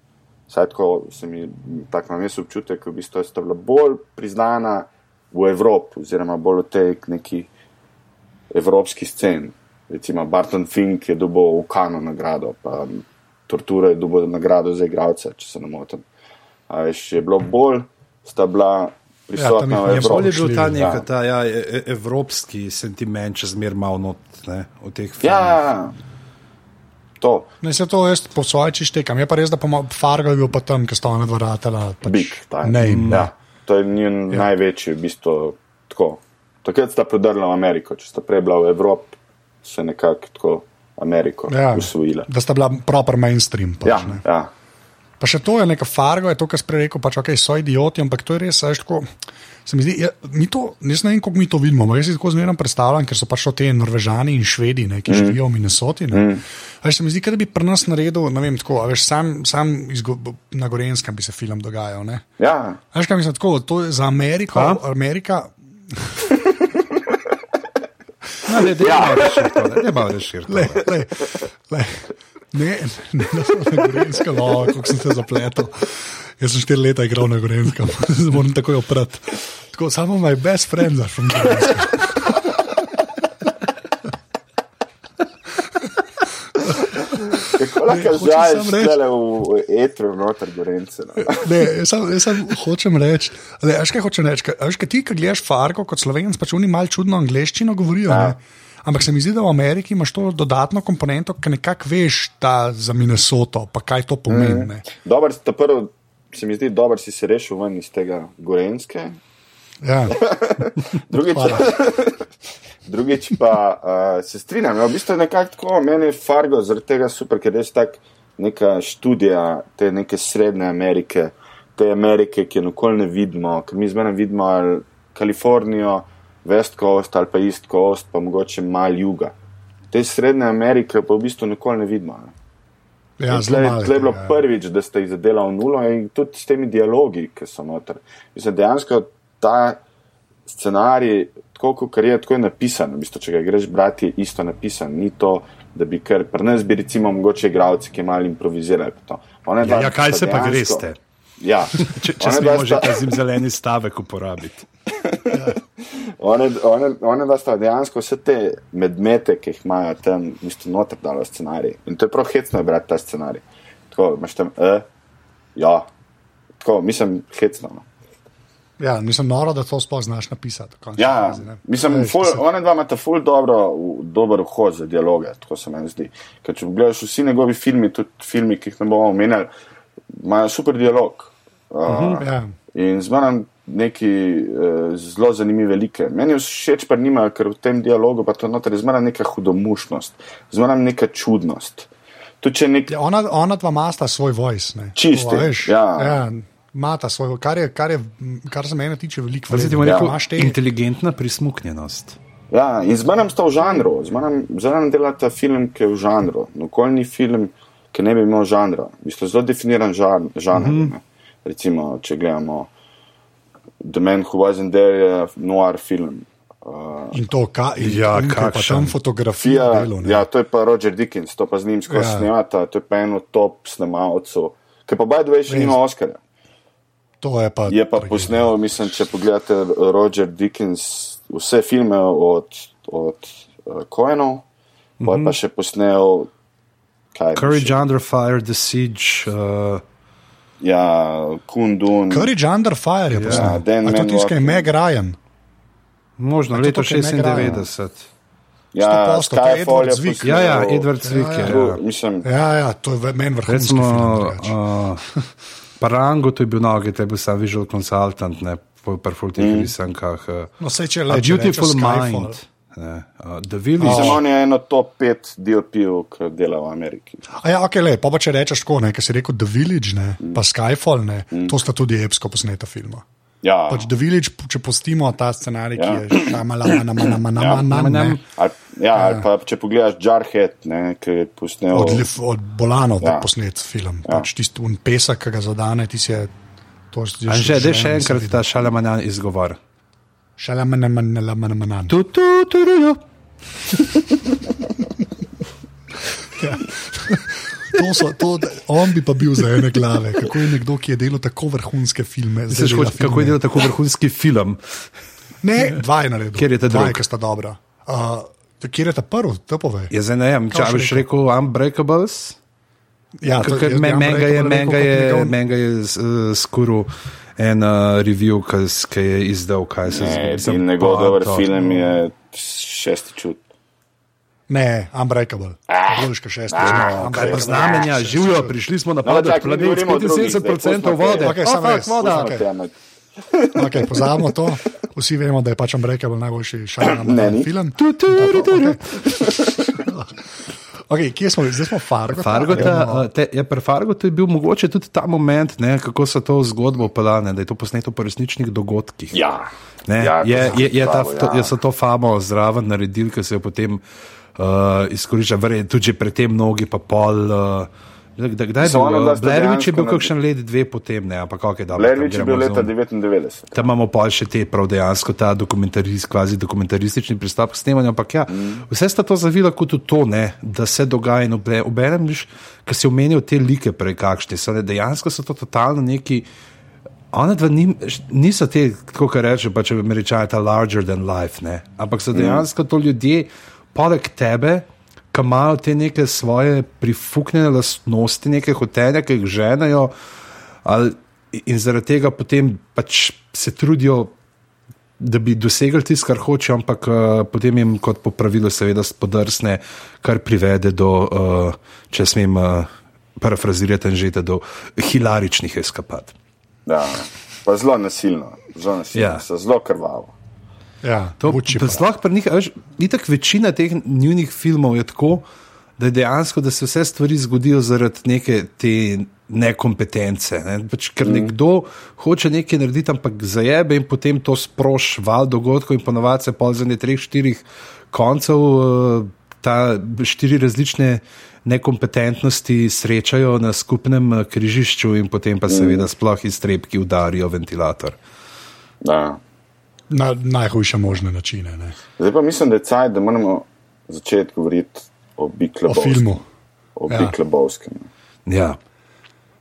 Saj tako se mi tako imam jaz občutek, v bistvu je bila bolj priznana v Evropi, oziroma bolj v tej neki evropski sceni. Recimo Barton Fink je dobil v Kanu nagrado, pa Tortura je dobil nagrado za igralce, če se ne motim. Veš, je bilo bolj, sta bila prisotna ja, v Evropi. Bolje je bil ta nek ja. ta, ja, e, e, evropski sentiment, če zmer malo not ne, v teh filmih. Ja, to. Ne, se to jaz po svoje češtekam. Je pa res, da Fargo je bil pa tam, ki sta ona dva ratela. Pač Big, ne, ne. Ja, to je njen ja. največji, v bistvu tako. Takrat sta prodrla v Ameriko, če sta prej bila v Evropi, se nekako tako Ameriko ja, usvojila. Da sta bila proper mainstream. Pač, ja, ja. Pa še to je neka Fargo, je to, kar sprej rekel, pač ok, so idioti, ampak to je res, veš, tako. Se mi zdi, ja, je, mi to, jaz ne vem, kako mi to vidimo. Jaz si tako zmerno predstavljam, ker so pač to te Norvežani in Švedi, ne, ki mm. živijo v Minnesoti. Mm. Veš, se mi zdi, da bi pri nas naredil, ne vem, tako, veš, sam, sam izgo, na Gorenskem bi se film dogajal. Ne? Ja. Veš, kaj mislim, tako, to je za Ameriko, ha? Amerika. no, ne, ne, ja. ne, ne, ne, ne, ne. Ne, ne, da sem na Gorenskem, kako sem se zapletel. Jaz sem štiri leta igral na Gorenskem, moram takoj oprati. Tako, samo moj best friend za from Gorenska. Kako lahko reči- tele v etru noter gorence? No? Ne, jaz sam, jaz sam hočem reči, ali veš kaj hočem reči? Veš, kaj ti, ki gledaš Fargo kot slovenc, pač oni malo čudno angliščino govorijo. Ja. Ne? Ampak se mi zdi, da v Ameriki imaš to dodatno komponento, ki nekako veš ta za Minnesoto, pa kaj to pomeni. Mm. Dobar, prvo, se mi zdi, dober si se rešil ven iz tega gorenske. Ja. Drugič, Hvala. drugič pa uh, se strinjam. Ja, v bistvu je nekako tako, meni je Fargo zaradi tega super, ker je res tak neka študija te neke srednje Amerike, te Amerike, ki je nikoli ne vidimo, ker mi zmeraj vidimo ali Kalifornijo, West Coast ali pa East Coast, pa mogoče mal juga. Te srednje Amerike pa v bistvu nikoli ne vidimo. Ne. Ja, tle, malo tle je bilo ja. prvič, da ste jih zadeli v nulo in tudi s temi dialogi, ki so noter. Mislim, dejansko ta scenarij, tako kot je, tako je napisan. V bistvu, če ga greš brati, je isto napisan. Ni to, da bi kar pri nas bi recimo mogoče igravci, ki malo improvizirajo. pa to. Ona dva Ja, ja, kaj se pa dejansko- greste? Ja, Če, če dva že ta zim zeleni stavek uporabiti. One, one, one da sta dejansko vse te medmete, ki jih imajo tam, bistvu noter dalo scenarij. In to je prav hecno brati ta scenarij. Tako, imaš tam, eh, ja, tako, mislim, hecno. No. Ja, nisem noro, da to sploh znaš napisati. Ja, fazi, ne. mislim, Veš, ful, one dva imata ful dobro, dober vhod za dialoge, tako se meni zdi. Ker če pogledaš vsi njegovi filmi, tudi filmi, ki jih ne bomo omenjali, imajo super dialog. Uh, Ja. In zmanjam neki uh, zelo zanimive like. Meni všeč pa nimajo, ker v tem dialogu pa to noter je zmanjam neka hudomušnost, zmanjam neka čudnost. Nek Ja, ona, ona dva masta svoj voice. Čisti, ja. ja, Mata svoj, kar, je, kar, je, kar se mene tiče, veliko Zdaj ti vredno. bom rekel, Imaš te- inteligentna prismuknjenost. Ja, in zmeraj sta v žanru, zmeraj delata film, ki je v žanru. Nikoli ni film, ki ne bi imel žanra. V bistvu zelo definiran žan, žanr. Mm -hmm. Recimo, če gledamo The Man Who Wasn't There, je noir film. Uh, In to, ka, in, Ja, in ko je kakšen. tam fotografija. ja, Delo, ne. ja, to je pa Roger Dickens, to pa z njim skozi Ja. snemata, to je pa eno top snemalcev, ki pa by the way še nima Oscarja. To je pa, Je pa tragedija. posnel, mislim, če pogledate Roger Dickens, vse filme od, od uh, Coenov, mm Mhm. -hmm. pa še posnel. je Courage še? Under Fire, The Siege. Uh, Ja, Kundun. Courage Under Fire je posnel. Dan A to tiskaj Walking. Meg Ryan. možno A to leto to, ki je Meg Ryan? 96. Ja, 100%, to je Skyfall je posnel. Ja, ja, Edward Zwick je. Tu, Ja. Mislim, Ja, ja, to je meni vrhunski Recimo, film. Parango, to je bil noge, to je bil sam visual consultant, ne po perfultih mm. risankah. Uh, No, sej, če le, Beautiful rečeš Skyfall. Mind. Ne, uh, The Village. mislim, Oh. on je eno top 5 DLP-ov, ki dela v Ameriki. A ja, ok, le, pa, pa če rečeš tako, ne, ker si rekel The Village, ne, Mm. pa Skyfall, ne, to sta tudi epsko posneta filma. Ja, Pač The Village, če pustimo ta scenarij, ki Ja. je šamalamamanamanaman, Ja. ne, ali, ja, ali pa če pogledaš Jarhead, ne, ki je posnel. od, od Bolanov Ja. ja. posnet film. Pač tisti un pesek, ki ga zadane, ti si je. To je Anže, da še enkrat ta šalamanan izgovor. Šalamanamanamanaman. Tu, tu, tu, tu, tu. To so, to, on bi pa bil za ene glave. Kako je nekdo, ki je delal tako vrhunske filme? Misliš, dela kot- kako je delal tako vrhunski film? Ne, dva je naredil. Kjer je ta dva, ki sta dobra. Uh, kjer je ta prvi, to pove? Ja, zdaj ne vem, če boš boš rekel Unbreakables. Ja, jaz bi Menga je, menga rekel je, njegov- menga je uh, skoro en uh, review, ki je izdal, kaj se Ne, zgodi. in njegov dober to. film je šesti čut. Ne, Unbreakable. Boljška šesta. Ah, Kaj pa znamenja, živijo, prišli smo na No, padec čakaj, mi planet, govorimo o drugih, 75% zdaj, vode. Okej, Oh, fuck, voda. Okay. Okay, pozabimo to. Vsi vemo, da je pač Unbreakable najboljši šalman ni. film. Tu, tu, tu, tu, tu. Okay, kje smo? Zdaj smo Fargo. Fargota, uh, te, ja, pri Fargotu je bil mogoče tudi ta moment, ne, kako so to zgodbo pelane, da je to posneto po resničnih dogodkih. Ja. Ne, Ja, je, sem je, je, ta, to, ja. je so to famo zraven naredili, ki se je potem uh, izkoriščal. Verjetno tudi že predtem mnogi, pa pol uh, Kdaj je bil? Blairwich je bil kakšen let, dve potem, ne, ampak kako je dobro. Blairwich je bil leta 99. Tam imamo pa še te prav dejansko ta dokumentarist, kvazi dokumentaristični pristop k snemanju, ampak ja, mm. vse sta to zavila kot to, ne, da se dogaja in obenem, ker si omenil te like prej kakšne, so ne, dejansko so to totalno neki. One dva ni, niso te, kot reče, pa če bi rečali, ta larger than life, ne? ampak so dejansko to ljudje, poleg tebe, ki imajo te neke svoje prifuknjene lastnosti, neke hotelje, ki jih ženajo, ali, in zaradi tega potem pač se trudijo, da bi dosegli tisto, kar hočejo, ampak uh, potem jim kot po pravilu, seveda, spodrsne, kar privede do, uh, če smem uh, parafrazirati, že do hilaričnih eskapad. Ja, pa zelo nasilno, zelo nasilno, ja. zelo krvavo. Ja, to je sploh pri njih. Ni tako večina teh njihovih filmov je tako, da je dejansko, da se vse stvari zgodijo zaradi neke te nekompetence. Ne? Pač, ker mm. nekdo hoče nekaj narediti, ampak zajebe in potem to sproši val dogodkov in ponovadi se pol za ne treh, štirih koncev eh, ta štiri različne. Nekompetentnosti srečajo na skupnem eh, križišču, in potem pa seveda mm. sploh iztrebki udarijo ventilator. Da na najhujše možne načine. Ne. Zdaj pa mislim, da je cajt, da moramo začeti govoriti o Biklebovskem. O filmu. O ja. Biklebovskem. Ja.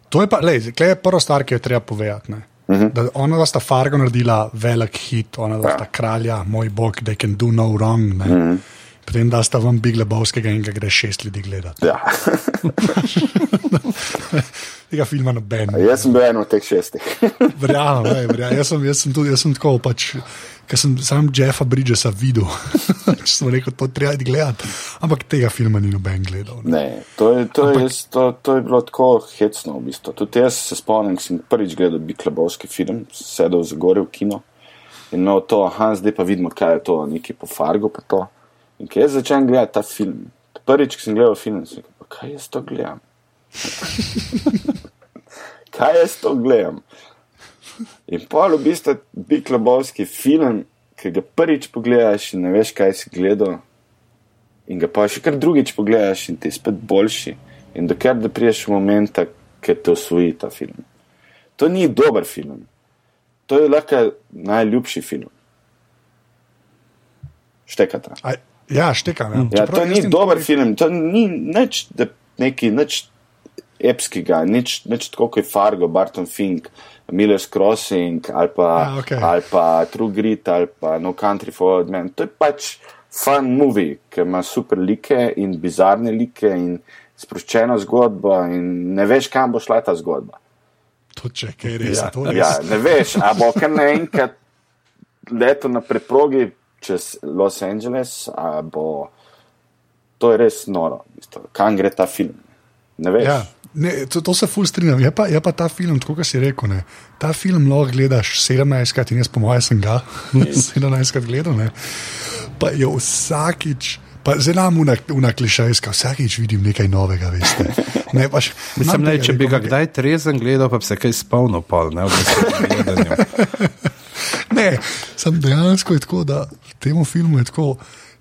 To je pa, lej, je prva stvar, ki jo treba povedati. Uh mhm. -huh. da ona da sta Fargo naredila velik hit, ona sta ja. kralja, moj bog, they can do no wrong. Uh mhm. -huh. Potem da sta vam Big Lebowskega in ga gre šest ljudi gledati. Ja. tega filma noben. Jaz sem bil eno od teh šestih. Verjamem, verjam. jaz, jaz sem tudi jaz sem tako. Pač, Ker sem sam Jeffa Bridgesa videl, če sem rekel, to treba gledati. Ampak tega filma ni noben gledal. Ne. Ne, to, je, to, Ampak, je, to, to je bilo tako hecno. V bistvu. Tudi jaz se spomnim, da sem prvič gledal Biklebovski film, sedel za gore v kino in imel to, aha, zdaj pa vidimo, kaj je to, neki po Fargo. In ko jaz začnem gledati ta film, prvič, ko sem gledal film, sem rekel, kaj jaz to gledam. kaj jaz to gledam? In pol v bistvu bi klobovski film, ki ga prvič pogledaš in ne veš, kaj si gledal, in ga pa še kar drugič pogledaš in ti je spet boljši. In dokler da priješ v moment, ki te osvoji ta film. To ni dober film, to je lahko najljubši film. Štekata. Ja, štekam. Ja. Ja, to ni dober film, to ni nič, neki, nič epskega, nič, nič tako kot je Fargo, Barton Fink, Miller's Crossing ali pa, ah, okay. ali pa True Grit ali pa No Country for Old Men. To je pač fun movie, ki ima super like in bizarne like in sproščeno zgodbo in ne veš, kam bo šla ta zgodba. To če kaj res. Ja, res. ja ne veš, a bo kar naenkrat leto na preprogi čez Los Angeles, bo. To je res noro, kam gre ta film. Ne veš. Ja. Ne, to, to se ful strinjam. Je pa, je pa ta film, tako kot si rekel, ne, ta film lahko gledaš 17krat in jaz, po mojem, sem ga 17krat gledal. Ne. Pa je vsakič, pa zelo nam una klišejska, vsakič vidim nekaj novega. Veste. Ne, paš, Mislim, ne, če bi ga kdaj trezen gledal, pa bi se kaj spolno pol, ne v bistvu. ne, sem dejansko tako, da temu filmu je tako.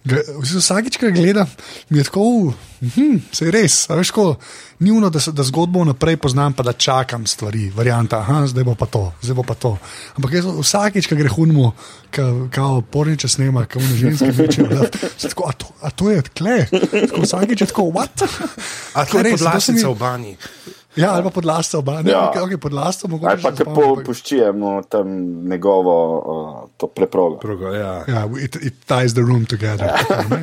Vsakič, ko gledam, mi je tako, hm, se je res, veš, ko, ni uno, da, da zgodbo naprej poznam, pa da čakam stvari, varianta, aha, zdaj bo pa to, zdaj bo pa to. Ampak jaz, vsakič, ko gre hunmo, kao porniče snema, kao ne ženske veče, tako, a to, a to je tle, tako, vsakič je tako, what? A to je res, da se v banji. Ja, ali pa pod lastom, ali Ja. pa okay, pod lastom. mogoče Ali pa spomnim, po, puščujemo tam njegovo uh, to preprogo. Drugo, ja. Ja, it, it ties the room together. Ne?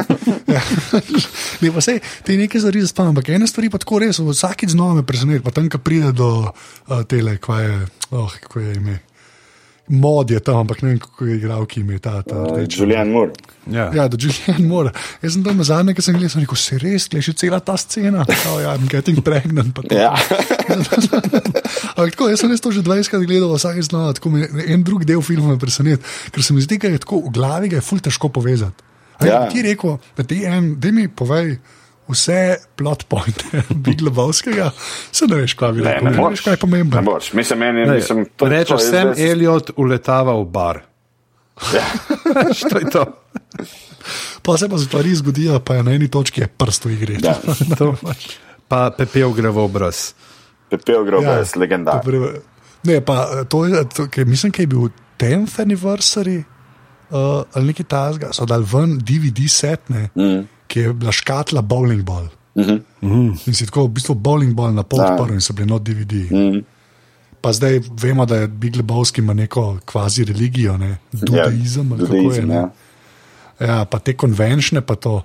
Ja. Ne, pa sej, te nekaj stvari spomnim, ampak ena stvar pa tako res, vsakič znova me preseneti, pa tam, ko pride do uh, tele, kaj je, oh, kako je ime. Mod je tam, ampak ne vem, kako je igral, ki ima ta. Uh, rdeči. Julian Moore. Ja. Ja, da Julian mora. Jaz sem tam zadnje, ki sem gledal, sem rekel, se res, gledaš cela ta scena. Oh, ja, I'm getting pregnant. Ja. Ampak tako, jaz sem res to že 20 krat gledal, vsak znova, tako me en drug del filma me preseneti, ker se mi zdi, da je tako v glavi, ga je ful težko povezati. Ja. Ja. Ti rekel, da ti en, da mi povej. Vse plot pointe Big Lebowskega, se ne veš, kaj bi Ne, rekel. ne Ne, ne veš, kaj je Ne pomembno. boš. Mislim, meni, Lej, mislim, to, Rečeš, to je sem zdaj- Elliot uletava v bar. Ja. to je to. Pa se pa stvari zgodijo, pa je na eni točki je prst v igri. Ja. To Pa pepel gre v obraz. Pepel gre v obraz, ja, legendar. Ne, pa to je, to, kaj, mislim, da je bil 10th anniversary uh, ali nekaj tasga, so dal ven DVD set, ne, mm. Ki je bila škatla bowling ball. Mm -hmm. In si tako v bistvu bowling ball na pol odprl in so bili not DVD. Mm. Pa zdaj vemo, da je Big Lebowski ima neko kvazi religijo, ne, judaizem ali kako je. Ne. Ja. ja, pa te konvenčne, pa to.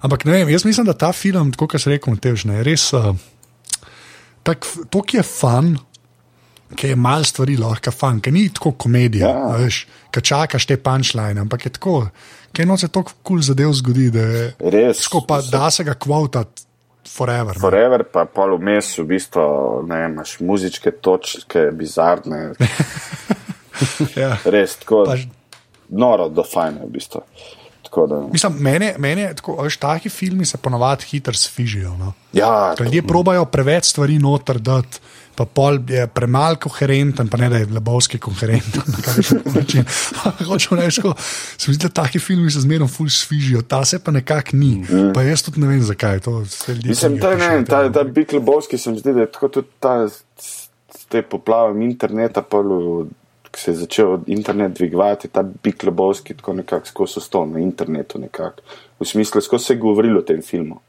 Ampak ne vem, jaz mislim, da ta film, kot se reče, je res. Uh, tak, to, ki je fan, ki je malo stvari lahko fan, ki ni tako komedija, ja. veš, ki čakaš te punčline, ampak je tako, ki eno se tako kul cool zadev zgodi, da je res. Tako pa da se ga kvotati. Forever, Forever pa pol vmes, v bistvu, ne imaš muzičke točke, bizarne. ja. Res, tako pa, noro, do fajne, v bistvu. Da, Mislim, mene, mene tako, veš, taki filmi se ponovadi hitro sfižijo. No? Ja, Ljudje probajo preveč stvari noter dati pa pol je premalo koherenten, pa ne da je lebovski koherenten. Hočem reči, se mi zdi, da taki filmi se zmerno ful svižijo, ta se pa nekako ni. Mm. Pa jaz tudi ne vem, zakaj to se ljudje. Mislim, da ne, ta, ta bik lebovski se mi zdi, da je tako tudi ta, te poplave interneta, ki se je začel internet dvigovati, ta bik lebovski tako nekako skozi stol na internetu nekako. V smislu, skozi se je govorilo o tem filmu.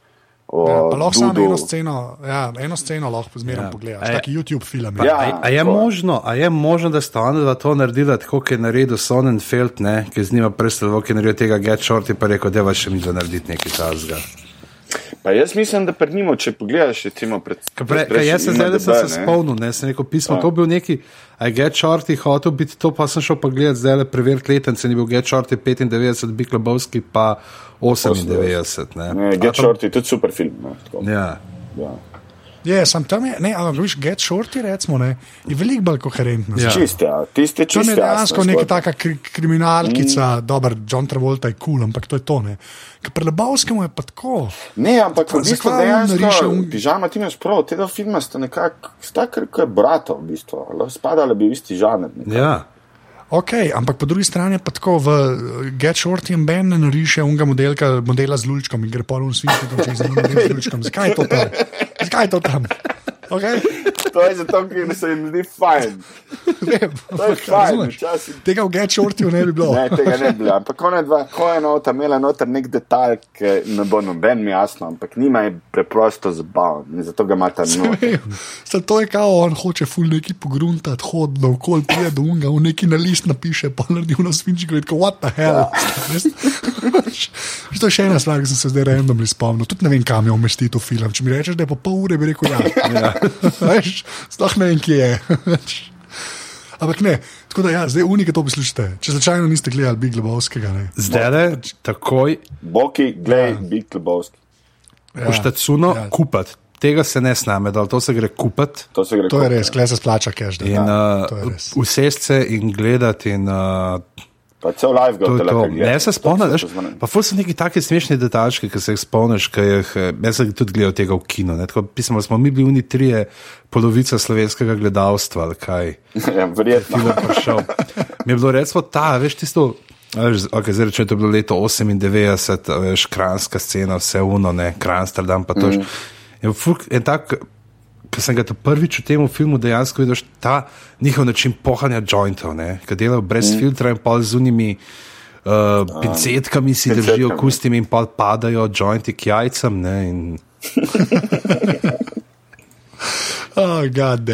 Ja, lahko samo eno sceno, ja, eno sceno lahko zmeraj ja. pogledaš, taki YouTube film. Ja, a, a, je možno, a je možno, da sta ona to naredila tako, kot je naredil Sonnenfeld, ne, ki z njima predstavljal, ki je naredil tega Get Short in pa rekel, da je še mi za narediti nekaj tazga. Pa jaz mislim, da pred njim, če pogledaš, recimo pred tem. Jaz sem zdaj se spomnil, ne sem rekel pismo, pa. to bil neki, a je Get Short hotel biti to, pa sem šel pa gledati zdaj le preveriti letence, ni bil Get Short 95, Big Lebowski pa 98. Ne. Ne, Get Short je tudi super film. Ne, ja. ja. Je, sem tam, je, ne, ampak veš, Get Shorty, recimo, ne, je veliko bolj koherentno. Ja. Čiste, ja. tiste čiste. To je dejansko neka taka kri, kriminalkica, mm. dober, John Travolta je kul, cool, ampak to je to, ne. Ker prebavskemu je pa tako. Ne, ampak v bistvu dejansko, un... pižama, ti imaš prav, tega filma sta nekako, sta kar kot brata, v bistvu, spadala bi v isti žanr. Nekak. Ja. Ok, ampak po drugi strani pa tako v Get Short in Ben ne nariše unga modelka, modela z lučkom in gre pa v svet, da če se ne more z lučkom. Zakaj je to tam? Zakaj je to tam? Okay. To je zato, ker se jim zdi fajn. Tega v Get Shortu ne bi bilo. Ne, tega ne bi bilo. Ampak ko dva, ko je nota, imela noter nek detalj, ki ne bo noben mi jasno, ampak nima je preprosto zabaven. Zato ga imate noter. To je kao, on hoče ful neki pogruntati, hod na okol, prije do unga, v neki na list napiše, pa naredi v nas finči, gre, what the hell. Ja. to je še ena stvar, ki sem se zdaj randomly spomnil. Tudi ne vem, kam je umestiti v film. Če mi rečeš, da je po pol ure, bi rekel ja. ja. Sploh ne vem, kje je. Ampak ne, tako da ja, zdaj unike to poslušate. Če začajno niste gledali Big Lebowskega. Zdaj le, takoj. Boki, gledaj ja. Big Lebowski. Ja. Poštacuno ja. kupati. Tega se ne sname, da to se gre kupiti. To, se gre to je res, klej se splača, kaj že. Vsesti se in gledati. In, uh, Pa cel live ga gledaš. Ne se spomniš, pa ful so neki taki smešni detalji, ki se jih spomniš, ki jih eh, jaz sem tudi gledal tega v kinu. Tako, pismo, smo mi bili oni trije, polovica slovenskega gledalstva, kaj. Ja, verjetno. Mi je bilo recimo ta, veš tisto. Okay, zdaj, če je to bilo leto 98, veš, kranska scena, vse uno, ne, kransterdam, pa to. Mm. Je, je tak, ki sem ga prvič v tem filmu dejansko videl, ta njihov način pohanja jointov, ki delajo brez mm. filtra in pa z unimi uh, pincetkami si držijo kustimi in pa padajo jointi k jajcem. Ne, in... Oh, God,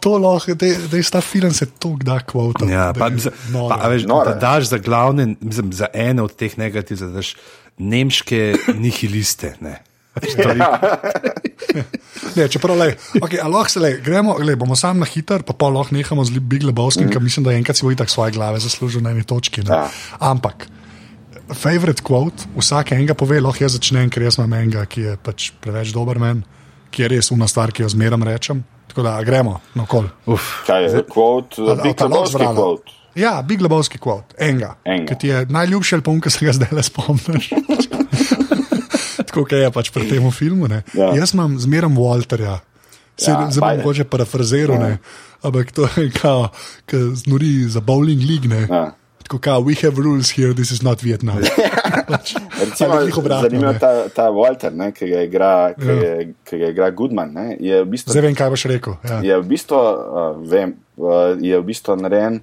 to lahko, da je ta film se to kdaj kvota. Ja, pa, za, pa, veš, da daš za glavne, mislim, za ene od teh negativnih, da daš nemške nihiliste. Ne. ne, čeprav, le, okay, lahko se le, gremo, le, bomo sami na hiter, pa pa lahko nehamo z Big Lebowskim, mm. ker mislim, da enkrat si bo itak svoje glave zaslužil na eni točki. Ja. Ampak, favorite quote, vsak enega pove, lahko jaz začnem, ker jaz imam enega, ki je pač preveč dober men, ki je res uma stvar, ki jo zmeram rečem. Tako da gremo na kol. Kaj je quote? Big Lebowski quote. Ja, Big Lebowski quote, enega. enega. Ki ti je najljubši, ali pa unka se ga zdaj le spomniš kot je pač pri tem filmu. Ja. Jaz imam zmeraj Walterja, ja, zelo mogoče parafraziral, ja. ampak to je kao, ki znori za bowling league. Ja. tako, kao, we have rules here, this is not Vietnam. Recimo, Ali glih obratno, zanimivo ne. ta, ta Walter, ne, ki ga igra, ki Ja. je, ki ga igra Goodman. Ne, je v bistvu, Zdaj vem, kaj boš rekel. Ja. je v bistvu, uh, vem, uh, je v bistvu narejen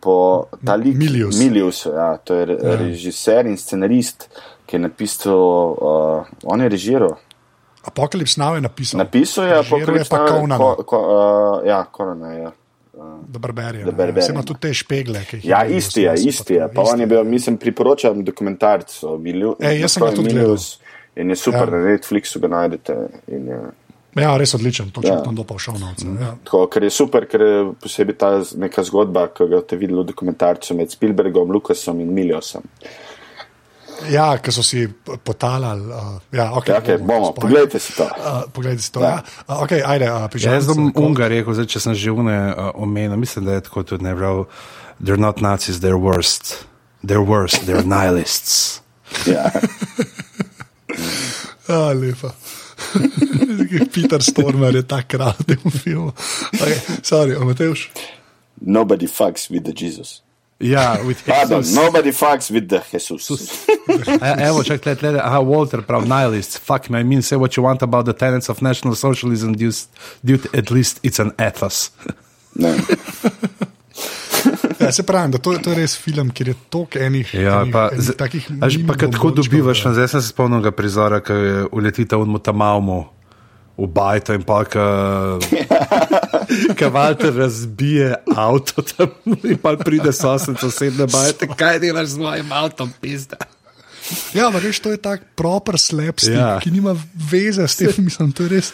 po ta lik Milius. Milius ja, to je ja. režiser in scenarist, ki je napisal, uh, on je režiral. Apokalips Now je napisal. Napisal je Apocalypse Now, Conan. ko, ko, uh, ja, Conan je. Da Barbarian. The Barbarian. Vse ima tudi te špegle. Ja, videl, isti je, isti je. pa Pa on je isti. bil, mislim, priporočam dokumentarc o Milju. Ej, jaz sem ga tudi Milius In je super, Ja. ja. na Netflixu ga najdete. In, je, Ja, res odličen, točno Ja. tam do pa všel novce. Ja. tako, ker je super, ker je posebej ta neka zgodba, ki ga ste videli v dokumentarcu med Spielbergom, Lukasom in Miljosom. Ja, ki so si potalali. Uh, ja, okay, Ja, okay, bomo, spoiler. pogledajte si to. Uh, poglejte si to. Ja. Ja. Uh, okay, ajde, uh, Ja, jaz bom unga rekel, zdaj, če sem že une uh, omenil, mislim, da je tako tudi ne prav. They're not Nazis, they're worst. They're worst, they're nihilists. Ja. A, lepa. Peter Stormer je ta kralj v tem filmu. Okay, sorry, Matejš. Nobody fucks with the Jesus. Ja, with Pardon, Jesus. nobody fucks with the Jesus. E- Evo, čak, tle, tle, aha, Walter, prav, nihilists. Fuck me, I mean, say what you want about the tenets of National Socialism, dude, at least it's an ethos. Ne. Ja, se pravi, da to, to je res film, kjer je toliko enih, Ja, enih, pa, enih takih. a že pa, kad tako dobivaš, da- no, zdaj sem se spomnil ga prizora, ki je uletita v Mutamaumu. V bajto in pa, ki Walter razbije avto tam in pa pride sosed sosedne bajte, kaj delaš z mojim avtom, pizda. Ja, ampak veš, to je tak proper slapstick, Ja. ja. ki nima veze s tem, mislim, to je res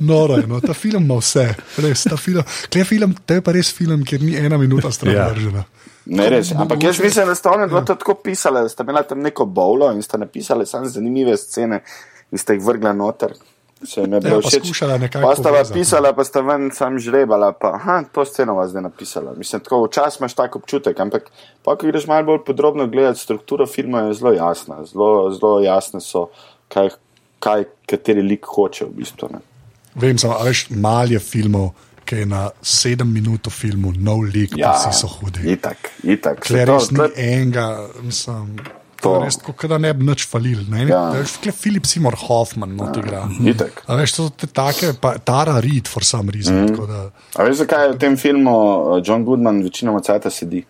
noro. No. Ta film ima vse, res. Ta film, Klej film, to je pa res film, kjer ni ena minuta stran Ja. vržena. Ne, res. Ampak jaz mislim, da ste oni dva to tako pisali, da ste imeli tam neko bowlo in ste napisali samo zanimive scene in ste jih vrgli noter. Se jim je bilo Ja, všeč. Pa sta povezati. pisala, pa sta ven sam žrebala, pa aha, to sceno vas zdaj napisala. Mislim, tako včasih imaš tak občutek, ampak pa, ko greš malo bolj podrobno gledati, strukturo filma je zelo jasna. Zelo, zelo jasne so, kaj, kaj kateri lik hoče v bistvu. Ne. Vem, samo, a veš, mal je filmov, ki je na sedem minut v filmu, nov lik, ja, pa vsi so hudi. itak, itak. Res ni enega, mislim. To je res kot da ne bi nič falil. Ne, Ja. ja. Klej Filip Seymour Hoffman not igra. Itak. A veš, to so te take, pa Tara Reid for some reason. Mm. Da, A veš, zakaj je v tem filmu uh, John Goodman večinoma cajta sedi?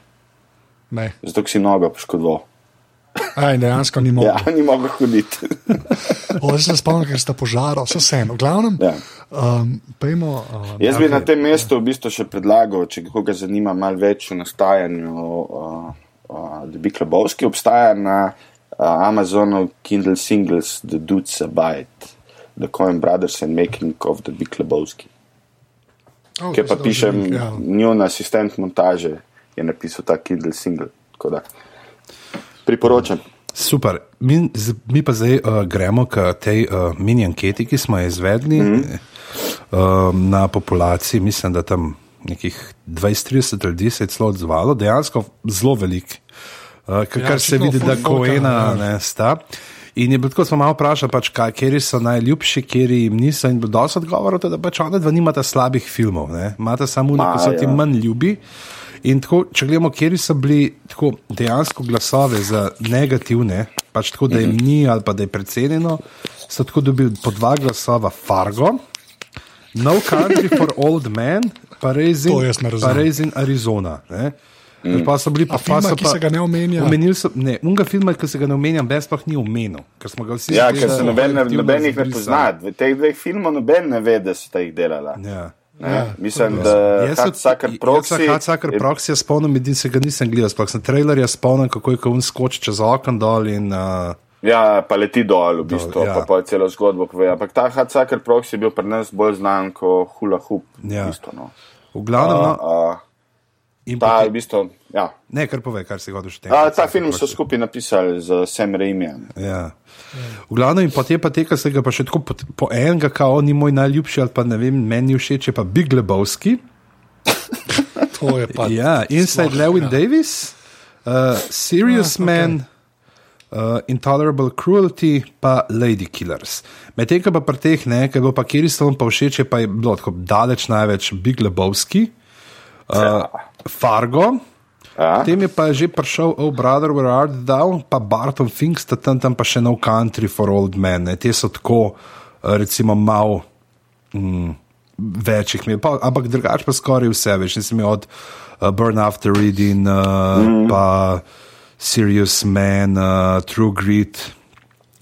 ne. Zato, si nogo poškodoval. Aj, dejansko ni mogel. Ja, ni mogel hoditi. Zdaj se spomnim, ker sta požarala, vse vseeno. Glavnem, Ja. um, pejmo. Um, Jaz bi na tem mestu v bistvu še predlagal, če koga zanima malo več o nastajanju uh, uh, The Big Lebowski, obstaja na uh, Amazonu Kindle Singles The Dudes Abide, The Coen Brothers and Making of The Big Lebowski. oh, Ker pa pišem, ja. njun asistent montaže je napisal ta Kindle Single. Priporočam. Super. Mi, z- mi pa zdaj uh, gremo k tej uh, mini anketi, ki smo jo izvedli mm -hmm. uh, na populaciji. Mislim, da tam nekih 20-30 ljudi se je celo odzvalo, dejansko zelo velik. Uh, kar, Ja, kar se vidi, da koena ne sta. In je bilo tako, smo malo vprašali, pač, kaj, kjeri so najljubši, kjeri jim niso. In bilo dosti odgovorov, da pač ona dva nimata slabih filmov, ne? imata samo nekaj, ki so ti ja. manj ljubi. In tako, če gledamo, kje so bili tako, dejansko glasove za negativne, pač tako, da jim ni ali pa da je precenjeno, so tako dobili po dva glasova Fargo, No Country for Old Men, pa Raising, pa. Raising Arizona. Ne? Pa so bili pa so ki pa- se ga ne omenja? Omenili so, ne, unga filma, ki se ga ne omenjam, brez pa ni omenil, ker smo ga vsi Ja, zgledali ker se noben, noben jih ne pozna. V teh dveh filmov noben ne ve, da sta jih delala. Ja. Ne? Ja, Mislim, to da Jaz se- Hatsucker jaz se Proxy. Hatsucker Proxy ja spomnim, edin se ga nisem gledal, sploh sem trailerja spomnil, kako je on skoči čez okno dol in uh, Ja, pa leti dol, v bistvu, ja. ja. pa, pa celo zgodbo pove. Ampak ta Hatsucker Proxy je bil pri nas bolj znan kot hula hoop. Ja. V bistvu, no. v glavnem. No, uh, in ta, potem- v bistvu, ja. Ne, kar pove, kar si hočeš A, reči. ta film so skupaj napisali z Sam Raimijem. Ja. V glavnem, in potem pa teka se ga pa še tako po, po enega, kao ni moj najljubši, ali pa ne vem, meni všeč je pa Big Lebowski. To je pa. Ja, Inside sploh, Lewin ja. Davis, uh, Serious ah, okej. okay. Man, uh, Intolerable Cruelty, pa Lady Killers. Medtem ko pa pri teh, ne, ker bo pa vam pa všeč, je pa je bilo tako daleč največ Big Lebowski, uh, Fargo, Ja. Potem je pa že prišel Oh Brother, Where Art Thou, pa Barton Fink sta tam, tam pa še No Country for Old Men. Ne. Te so tako, eh, recimo, malo mm, večjih, pa, ampak drugače pa skoraj vse več. Nisem imel od uh, Burn After Reading, uh, mm. pa Serious Man, uh, True Grit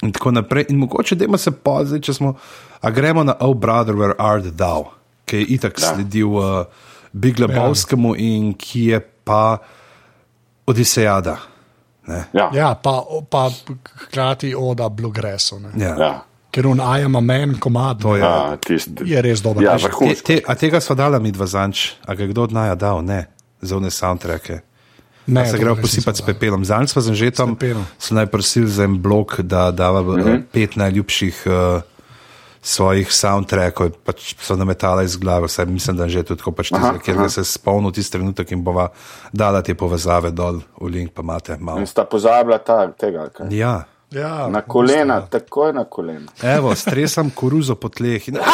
in tako naprej. In mogoče, da se pozaj, če smo, a gremo na Oh Brother, Where Art Thou, ki je itak Ja. sledil uh, Big Lebowskemu in ki je pa Odisejada. Ne? Ja. Ja, pa, pa hkrati oda Bluegrassu. ne. Ja. Ja. Ker on I am a man komad To je. Ja, tist, je res dober. ja, Te, te, a tega sva dala mi dva zanč, a ga kdo od naja dal, ne, za one soundtracke. ne, Se to gre posipati s pepelom. Zanj smo že tam, pepelom. so naj prosili za en blok, da dava mm -hmm. pet najljubših uh, svojih soundtrackov, pač so nametala iz glave, vse mislim, da že tudi tako pač tiste, kjer ga se spomnil tisti trenutek in bova dala te povezave dol v link, pa imate malo. In sta pozabila ta, tega. Kaj? Ja. Ja, Na kolena, takoj na kolena. Evo, stresam koruzo po tleh. In, oh,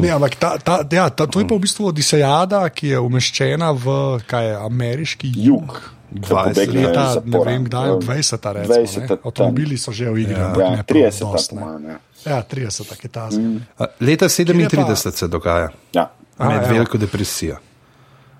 Ne, ampak ta, ta, ja, ta, to je pa v bistvu Odisejada, ki je umeščena v kaj je, ameriški Jug. so 20 pobegli Leta, iz ne zapora. vem, kdaj, Ja. 20. Recimo, 20. ne. Avtomobili so že v igri. Ja. ampak Ja, ne prav 30. dost, ne. ja. Ja, 30, tako je ta. Mm. Leta Kjer je 37 se dogaja, Ja. A, med ja. veliko depresijo.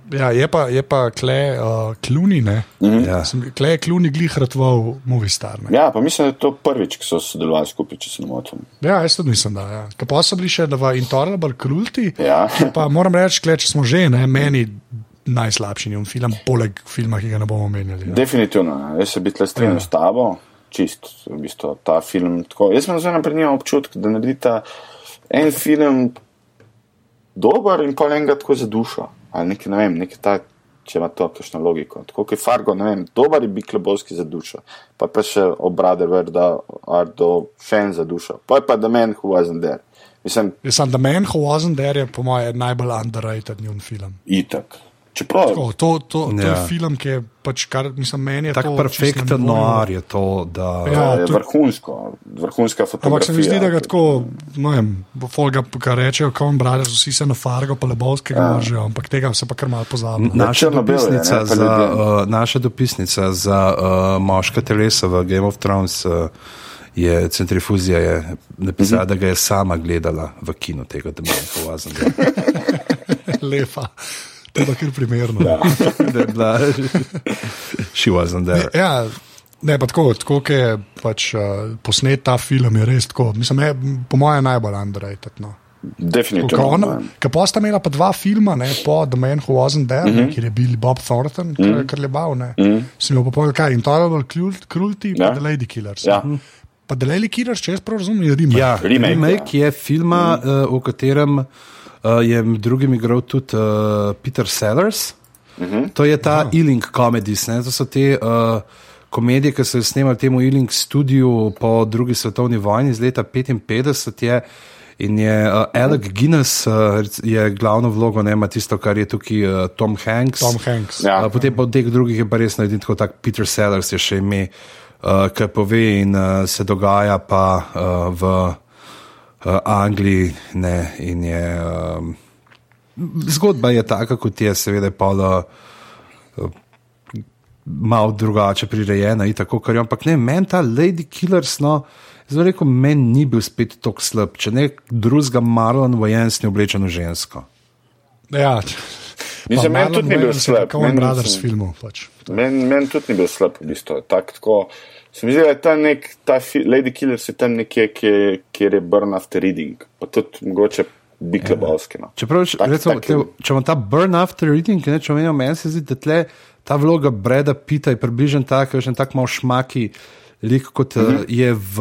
Ja, je pa, je pa kle uh, kluni, ne. Ja. Sem- Kle je kluni glih ratval Movistar. Ne. ja, pa mislim, da je to prvič, ko so sodelovali skupaj, če se ne motim. Ja, jaz tudi mislim, da. Ja. Ker Pa so bili še v Intolerable Cruelty. Ja. Pa moram reči, kle, če smo že, ne, meni najslabši njun film, poleg filma, ki ga ne bomo omenjali. Ja. Definitivno, ja. jaz se bi tle strinjal Ja. s tabo, čist, v bistvu, ta film. Tako. Jaz sem zelo naprej nimam občutka, da naredita en film dober in pa enega tako za dušo. Ali nekaj, ne vem, nekaj ta, če ima to kakšno logiko. Tako kot je Fargo, ne vem, dober je bil Klebovski za dušo, pa pa še obrade Verda, Ardo, še en za dušo, pa je pa The Man Who Wasn't There. Mislim, sem The Man Who Wasn't There, je po mojem najbolj underrated njun film. itak. Čeprav, Tako, to, to, to Ja. je film, ki je pač kar, mislim, meni je Tako to čisto perfekten noir je to, da Ja, je to- vrhunsko, vrhunska fotografija. Ampak se mi zdi, da ga tako, no vem, folga, ki rečejo, Coen Brothers, vsi se na Fargo, pa Lebovskega Ja. ložijo, ampak tega se pa kar malo pozabi. Naša ne, dopisnica, pa za, uh, naša dopisnica za uh, moška telesa v Game of Thrones uh, je centrifuzija je napisala, Mhm. da ga je sama gledala v kinu tega Demonja Vazen. Lepa. To je kar primerno. Ja. Da je bila, she wasn't there. Ja, ne, pa tako, tako je pač, uh, posnet ta film, je res tako. Mislim, je, po mojem, najbolj underrated. No. Definitivno. Ker pa sta imela pa dva filma, ne, po The Man Who Wasn't There, mm Mhm. -hmm. kjer je bil Bob Thornton, ki je kar lebal. Mm -hmm. Sem pa pol kaj, Intolerable Cruel- Cruelty, Ja. The Lady Killers. Ja. Pa The Lady Killers, če jaz prav razumem, je remake. Ja, Remake, remake je filma, uh, v katerem uh, je med drugim igral tudi uh, Peter Sellers. Uh -huh. To je ta oh. Ealing Comedies, ne? to so te uh, komedije, ki so jih snemali v tem Ealing studiu po drugi svetovni vojni iz leta 55. Je, in je uh, Alec Guinness uh, je glavno vlogo, ne ima tisto, kar je tukaj uh, Tom Hanks. Tom Hanks. Ja. Uh, potem pa od teh drugih je pa res narediti tako, tak Peter Sellers je še ime, uh, ki pove in uh, se dogaja pa uh, v uh, Angliji. Ne, in je, um, zgodba je taka, kot je, seveda, pa uh, malo drugače prirejena in tako, kar je. Ampak ne, meni ta Lady Killers, no, zelo rekel, meni ni bil spet tako slab, če ne drugega Marlon Wayans ni oblečen v žensko. Ja. Mislim, meni tudi ni bil slab. Coen Meni Brothers filmov. Pač. Meni men tudi ni bil slab, v bistvu. Tak, tako, se mi zdi, da je ta nek, ta Lady Killers je tam nekje, kjer, kjer je Burn After Reading, pa tudi mogoče Big Lebowski. No. Čeprav, če, Tak- recimo, tak- te, če imamo ta burn after reading, ne, če omenjamo, meni se zdi, da tle, ta vloga Breda Pita je približen tak, še en tak mal šmaki lik, kot mm -hmm. je v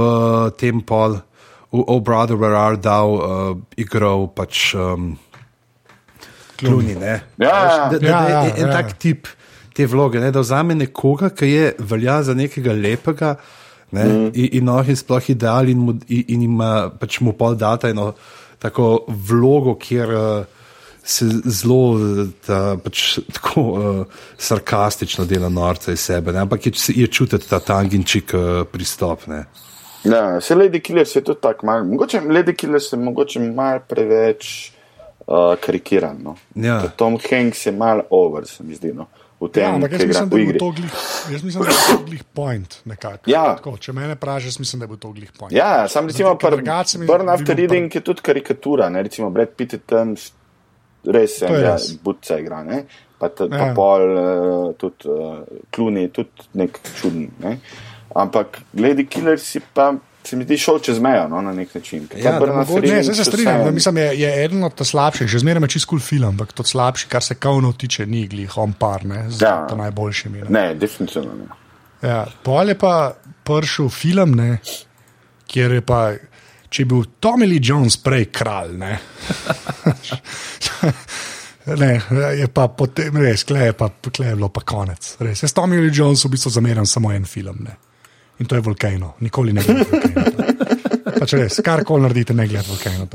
tem pol, v Oh Brother, Where Are Thou, uh, igral pač um, Kluni. Ne? Ja, ja. Da, da, Ja, da ja, je en ja. tak tip te vloge, ne, da vzame nekoga, ki je velja za nekega lepega. Ne, mm. in, in, no, in sploh ideal, in, mu, in, ima pač mu pol data eno tako vlogo, kjer uh, se zelo eh, ta, pač, tako uh, sarkastično dela norca iz sebe, ne, ampak je, je čutiti ta tanginčik uh, pristop. Ne. Ja, se Lady Killers je tudi tako malo, mogoče Lady Killers je mogoče malo preveč uh, karikiran. No. Ja. Tom Hanks je mal over, se mi zdi. No. V tem, Ja, ampak jaz mislim, da je igri. to glih, jaz mislim, da je bil to glih point. Nekako. Ja. Tako, če mene jaz mislim, da je bil to glih point. Ja, sam recimo mi Burn After Reading je tudi karikatura, ne? recimo Brad Pitt je tam res je enega budca igra, ne? pa, ta, Ja. pa pol uh, tudi uh, Kluni, tudi nek čuden. Ne? Ampak Lady Killer si pa se mi zdi šel čez mejo no, na nek način. Ta Ja, After Ne, se strinjam, da mislim, je, je eden od slabših, že zmeraj me čist kul cool film, ampak to slabši, kar se kaunov tiče, ni glih on par, ne, z Ja. najboljšimi. Ne. Ne, definitivno ne. Ja, pol je pa prišel film, ne, kjer je pa, če je bil Tommy Lee Jones prej kralj, ne. Ne, je pa potem res, klej je, pa, klej je bilo pa konec. Res. Jaz Tommy Lee Jones v bistvu zameram samo en film. Ne. In to je Volcano, nikoli ne gledam Volcano. Pač res, karkoli naredite, ne gledate Volcano.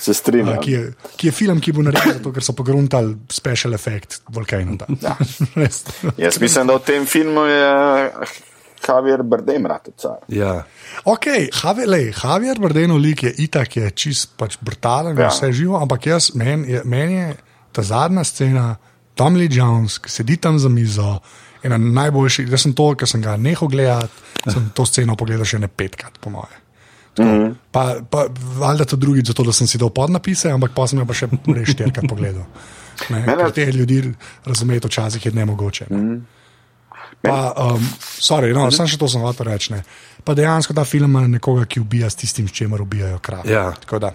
Se strinjam. Ki je, ki je film, ki bo naredil, zato, ker so pogruntali special effect Volcano. Ja. Jaz mislim, da v tem filmu je Javier Bardem rad car. Ja. Ok, Javier, lej, Javier Bardeno lik je itak, je čist pač brutalen. Ja. vse živo, ampak jaz, meni je, men je ta zadnja scena, Tom Lee Jones, ki sedi tam za mizo, ena najboljših, jaz sem to, ker sem ga nehal gledati, sem to sceno pogledal še ne petkrat, po moje. Tako, mm -hmm. Pa, pa valjda to drugič, zato da sem si dal podnapise, ampak pa sem ga pa še res štirikrat pogledal. Ne, Mene- te ljudi razumeti včasih je nemogoče. Ne. Mm -hmm. Pa, um, sorry, no, samo še to sem hotel reči. ne. Pa dejansko ta film ima nekoga, ki ubija s tistim, s čimer ubijajo krave. Ja. Tako da.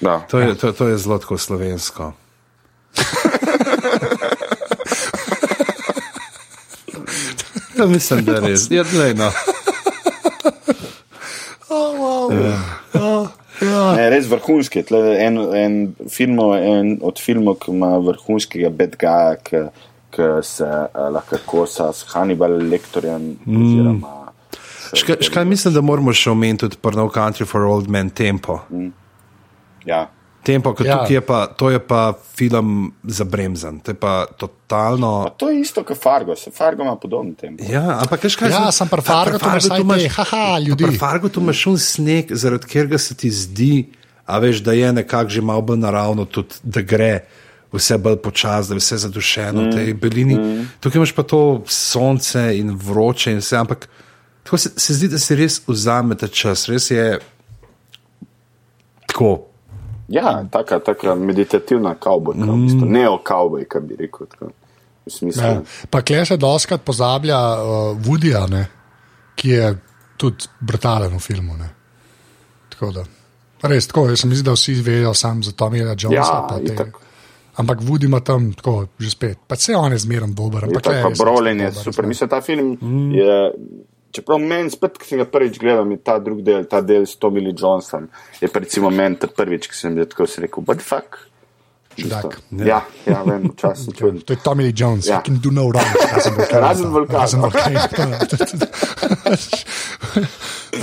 Da. To je, to, to je zelo slovensko. Ja, mislim, da je res. Ja, glej, no. Oh, wow. ja. Oh, ja. Ne, res vrhunski. Tle je En, en, filmov, en od filmov, ki ima vrhunskega bedgaja, ki, ki se uh, lahko kosa s Hannibal Lektorjem. Mm. Škaj, škaj mislim, da moramo še omeniti tudi Prno Country for Old Men Tempo. Ja. Tempo, ki Ja. tukaj je pa, to je pa film za bremzan. To je pa totalno. Pa to je isto kot Fargo, se Fargo ima podoben tempo. Ja, ampak kaj Ja, sem- sem pri a, Fargu tu imaš haha, ljudi. Pri Fargu tu imaš un sneg, zaradi katerega se ti zdi, a veš, da je nekako že malo bolj naravno, tudi da gre vse bolj počasi, da je vse zadušeno v tej belini. Mm. Tukaj imaš pa to sonce in vroče in vse, ampak tako se, se zdi, da si res vzamete čas, res je tako. Ja, taka, taka meditativna kavbojka, mm. v bistvu. neo-kavbojka bi rekel. Tako, v smislu. Ja. Pa kle se doskrat pozablja uh, Woodija, ne, ki je tudi brutalen v filmu. Ne. Tako da. Res tako, jaz sem mislil, da vsi vejo sam za Tomija Jonesa. Ja. Ampak Woody ima tam tako že spet. Pa se on je zmeren dober. Je Ampak tako, glej, pa res Brolin je super. Mislim, ta film mm. je. Čeprav meni spet, ki sem ga prvič gledal, je ta drugi del, ta del s Tommy Lee Johnson, je recimo meni ta prvič, ki sem tako si rekel, but fuck. Čudak. Ja, ja, vem, včasih čuden. To je Tommy Lee Jones, Ja. ki can do no wrong. Razen Vulcano. Razen Vulcano.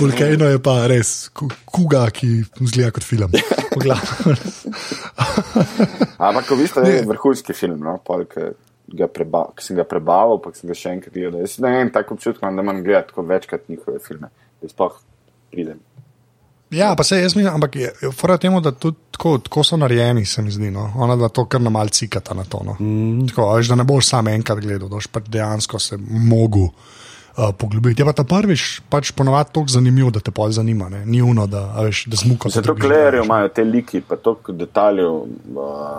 Vulcano je pa res ku- kuga, ki zgleda kot film. Ampak, v bistvu je vrhunski film, no, pol, ki, ga preba, sem ga prebavil, pa sem ga še enkrat gledal. Jaz ne vem, tako občutek imam, da manj gledati tako večkrat njihove filme. Da sploh pridem. Ja, pa se jaz mislim, ampak je, je fora temu, da tudi tako, tako so narejeni, se mi zdi. No. Ona da to kar na malce cikata na to. No. Mm. Tako, a veš, da ne boš sam enkrat gledal, da boš pač dejansko se mogel uh, poglobiti. Je pa ta prvič pač ponovadi tako zanimiv, da te pol zanima. Ne. Ni uno, da, a veš, da zmuka. Zato klejerjev imajo te liki, pa toliko detaljev uh,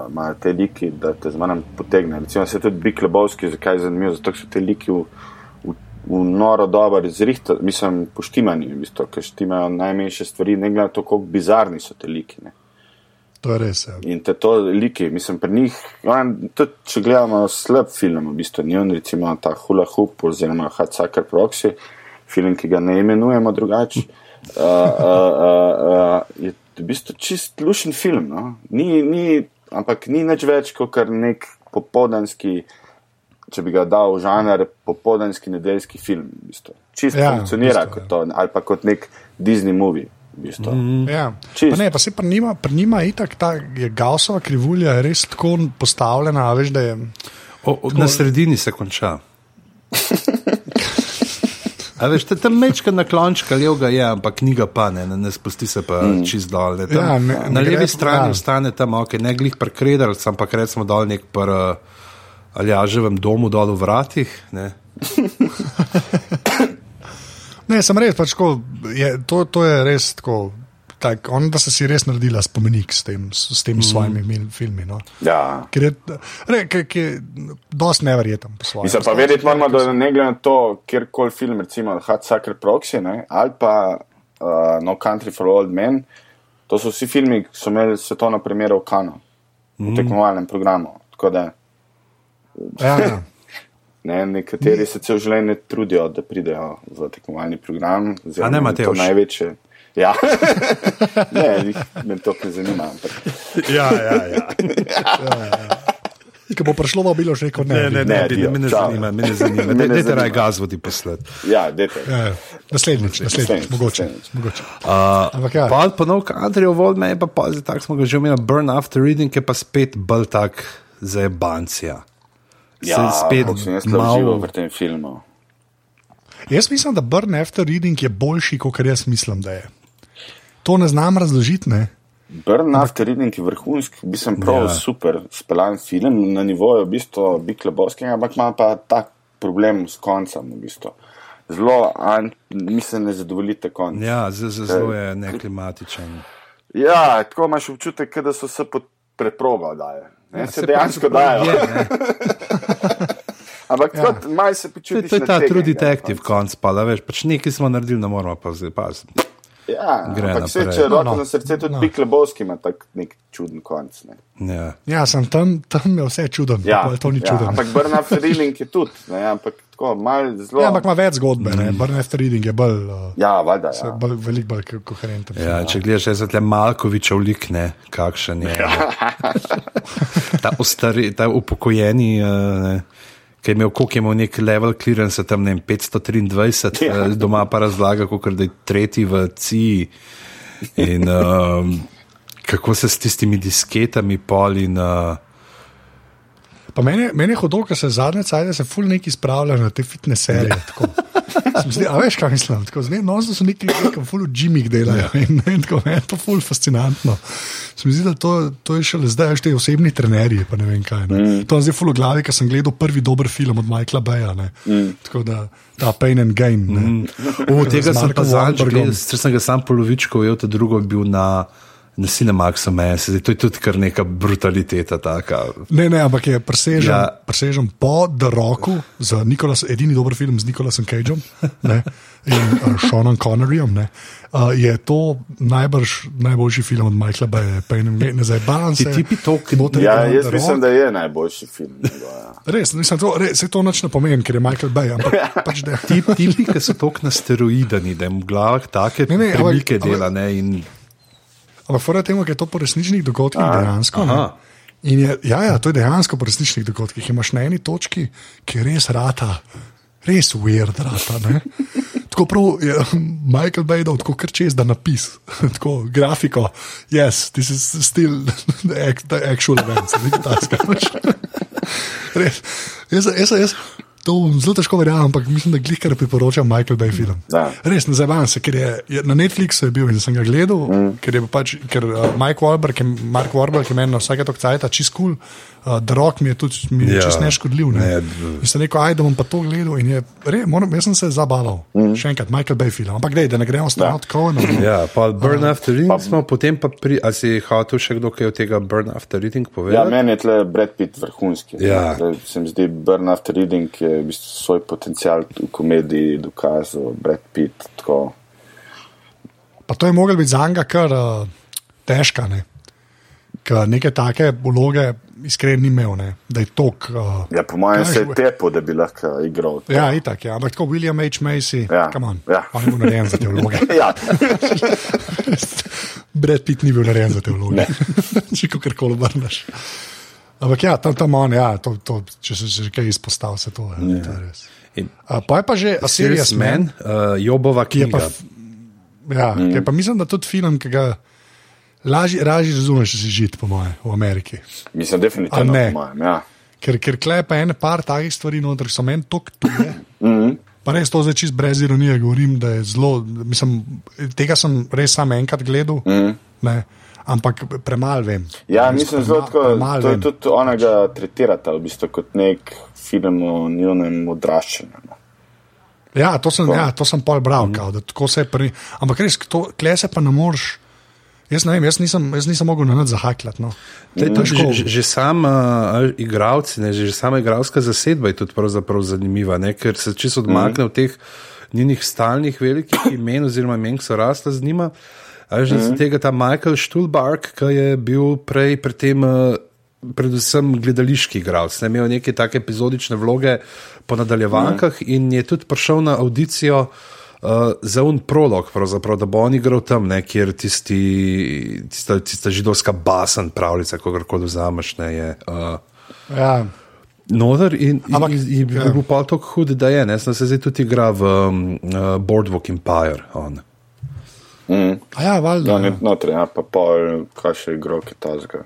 imajo te liki, da te zmanj potegne. Recimo se tudi Bik Lebovski, zakaj je zanimiv, zato so te liki v, v, v noro dober zrihta, mislim, poštimani, v bistvu, ker štimajo najmanjše stvari, ne glede na to, kako bizarni so te liki. Ne. To je res. Ja. In te to liki, mislim, pri njih, on, tudi če gledamo slab film, v bistvu, ni on recimo ta Hula Hoop oziroma Hatsucker Proxy, film, ki ga ne imenujemo drugače, uh, uh, uh, uh, je v bistvu čist lušen film. No? Ni, ni, ampak ni nič več kot kar nek popoldanski, če bi ga dal v žanr, popoldanski nedeljski film. V bistvu. Čist Ja, ja, funkcionira v bistvu, kot to, ali pa kot nek Disney movie. V bistvu. mm. Ja. Čist. Pa ne, pa se pri njima, pri njima itak ta je Gaussova krivulja je res tako postavljena, a veš, da je. O, o, na sredini se konča. A veš, te tam mečka na klončka, levega je, ampak knjiga pa ne, ne, ne spusti se pa mm. čist dol. Ne, tam, Ja, ne- na levi strani ja. ostane tam, ok, ne glih prekredal, ampak recimo dol nek par ali jaževem domu dol v vratih. Ne. Ne, sem res, pač tako, je, to, to je res tako. Tak, on, da se si res naredila spomenik s, tem, s, temi mm. svojimi mil- filmi. No. Ja. Ker je, re, ker, ker je dosti neverjeten po svojem. Mislim pa vedeti moramo, da ne glede na to, kjerkoli film, recimo Hot Sucker Proxy ne, ali pa uh, No Country for Old Men, to so vsi filmi, ki so imeli svetovno premiero v Kanu, v tekmovalnem programu. Tako da Ja, ja. Ne, nekateri se cel življenje trudijo, da pridejo v tekmovalni program. oziroma A ne, to Matevž? največje. Ja, ne, me to ne zanima. Ampak, Ja, ja, ja. Ki bo prišlo v bilo, že rekel ne. Ne, ne, ne, Ne, ne, me ne čau. zanima, me ne zanima. Me ne Ne, ne, zanima. raj gazvodi poslati. ja, dajte. Ja, ja. Naslednjič, naslednjič, Naslednjič, mogoče. naslednjič. mogoče. Uh, Ampak ja. Pa pa nov country, ovolj me je pa pazi, tako smo ga že omenili, burn after reading je pa spet bolj tak za jebancija. Ja, spet sem jaz malo v tem filmu. Jaz mislim, da Burn After Reading je boljši, kot jaz mislim, da je. To ne znam razložiti. Ne? Burn After Reading je vrhunski, bi sem prav Ja. super speljan film na nivoju v bistvu Big Lebowskega, ampak ima pa tak problem s koncem. V bistvu. Zelo, mi se ne zadovoljite konc. Ja, zelo je neklimatičen. Ja, tako imaš občutek, da so se pod preprogo daje. Ne, ja, se Se dejansko dajo. Je. Ampak ja. malo se počutiš. to je ta true na detective koncu. konc, pa da veš, pač nekaj smo naredili, ne moramo pa zdaj pa. Ja, Gre ampak se, če No, roko no. na srce, tudi No. no. Big Lebowski ima tak nek čuden konc. Ne. Ja. Ja, sem tam, tam je vse čudno. Ja, to ni ja, čudno. ampak Burn After Reading je tudi, ne, ampak tako malo zelo. Ja, ampak ima več zgodbe. Mm. Burn After Reading je bolj, uh, Ja, valjda. se Ja. bolj veliko bolj ko- koherenten. Ja, če gledaš, je zdaj Malkovičev lik, ne, kakšen je. ta, ostari, ta upokojeni, uh, ki je imel, koliko je imel nek level clearance, tam ne vem, 523, Ja. uh, doma pa razlaga, kot da je tretji v CI. In um, kako se s tistimi disketami pol in. Uh, Pa meni, je- meni je hudo, ker se zadnje cajt, se ful neki spravlja na te fitness serije. mi Zdi, a veš, kaj mislim? Tako, zdaj, no, so neki ljudje, ki ful v džimih delajo in, in tako, meni je to ful fascinantno. Se mi zdi, da to, to je šele zdaj, veš, te osebni trenerji, pa ne vem kaj. Ne. Mm. To je zdaj ful v glavi, ker sem gledal prvi dober film od Michaela Beja. Mm. Tako da ta Pain and Gain. Mm. uh, tega sem pa zadnjič sicer sem ga sam polovičko ujel, ta drugo bil na. Na Cinemaxu meni, to je tudi kar neka brutaliteta. Taka. Ne, ne, ampak je presežen, ja. Ja. presežen po The Rocku, z Nikolas, edini dober film z Nikolasom Cageom ne, in uh, Seanom Conneryjem. Ne, uh, je to najbrž najboljši film od Michaela Beja, Pain and Gain, ne zdaj balan Ti se. tipi to, ki- noter Ja, igra jaz The mislim, Rock. da je najboljši film. Ja. Res, mislim, to, res, se to noč ne pomeni, ker je Michael Bay, ampak pač da. Tip, tipi, ki so tako na steroidani, da jim v glavah take Ne, ne, premike ampak- dela. Ne, in, Ampak fora temu, ker je to po resničnih dogodkih dejansko. ne. aha. In je, ja, ja, to je dejansko po resničnih dogodkih. Imaš na eni točki, ki res rata, res weird rata. Ne? Tako prav je Michael Bay dal tako kar čez, da napis, tako grafiko. Yes, this is still the, act, the actual events. nekaj takega, veš. Res. Jaz, jaz, jaz, to zelo težko verjamem, ampak mislim, da glihkar priporočam Michael Bay film. Da. Res, ne zabavam se, ker je, je na Netflixu je bil in sem ga gledal, mm. ker je pač, ker uh, Mike Warburg, je, Mark Warburg je meni na vsake tok cajta čist kul, uh, The Rock mi je tudi mi je Ja. ja. čist neškodljiv. Ne? Ne, in sem rekel, ajde bom pa to gledal in je, re, moram, jaz sem se zabaval. Mm. Še enkrat, Michael Bay film, ampak dej, da ne gremo stran od Coena. ja, pa Burn After Reading smo, potem pa pri. A si hotel še kdo kaj od tega Burn After Reading Ja, povedati? meni je tle Brad Pitt vrhunski. Ja. Zdaj, Se mi zdi, Burn After Reading je v bistvu svoj potencial v komediji dokazal, Brad Pitt. Tako. Pa to je moglo biti za njega kar uh, težka, ne? ker neke take vloge iskreni ni imel, ne? da je tok. Uh, Ja, po mojem se je tepo, da bi lahko igral. to. Ja, itak, ja. ampak tako William H. Macy, Ja, come on, ja. on je bil narejen za te vloge. ja. Brad Pitt ni bil narejen za te vloge, če kar koli obrneš. Ampak ja, tam, tam on, ja, to, to, če se že kaj izpostavlja, se to je. Ja. to je res. In A, pa je pa že A Serious Man, uh, Jobova ki je pa, knjiga. ja, mm. je pa mislim, da tudi film, ki ga lažje, lažje razumeš, če si žit, po mojem, v Ameriki. Mislim, definitivno. ne? po Mojem, ja. Ker, ker klepa ene par takih stvari, noter so meni tok tuje. Mhm. Pa res to zdaj čist brez ironije govorim, da je zelo. Mislim, tega sem res samo enkrat gledal, Mm. ne, ampak premalo vem. Ja, mislim, zelo tako. To je vem. tudi onega tretirata v bistvu kot nek film o njunem odraščanju. no. Ja, to sem, ja, to sem pol bral, kao, da tako se je pri. Ampak res, to, kle se pa ne moreš. Jaz ne vem, jaz nisem, jaz nisem mogel na nič zahakljati. No. Te, to, že, že, že sama uh, igravci, ne, že, že sama igralska zasedba je tudi zanimiva, ne, ker se čisto odmakne od teh njenih stalnih velikih imen, oziroma imen, ki so rasla z njima. A že mm. tega ta Michael Stulbark, ki je bil prej predtem. Uh, Predvsem gledališki igralec, ne imel neke take epizodične vloge po nadaljevankah, mm. in je tudi prišel na audicijo uh, za un prolog, da bo on igral tam, ne, kjer tisti, tista, tista židovska basen, pravljica, kako koli vzameš, ne, je uh, Ja, noter in, Ampak, in, in ja. je bil pa tako hud, da je, ne, sem se zdaj tudi igra v um, uh, Boardwalk Empire. On. Mm. A ja valjda. No, Ja. ne, notri, ja, pa pol, kaj še igro, ki ta zga.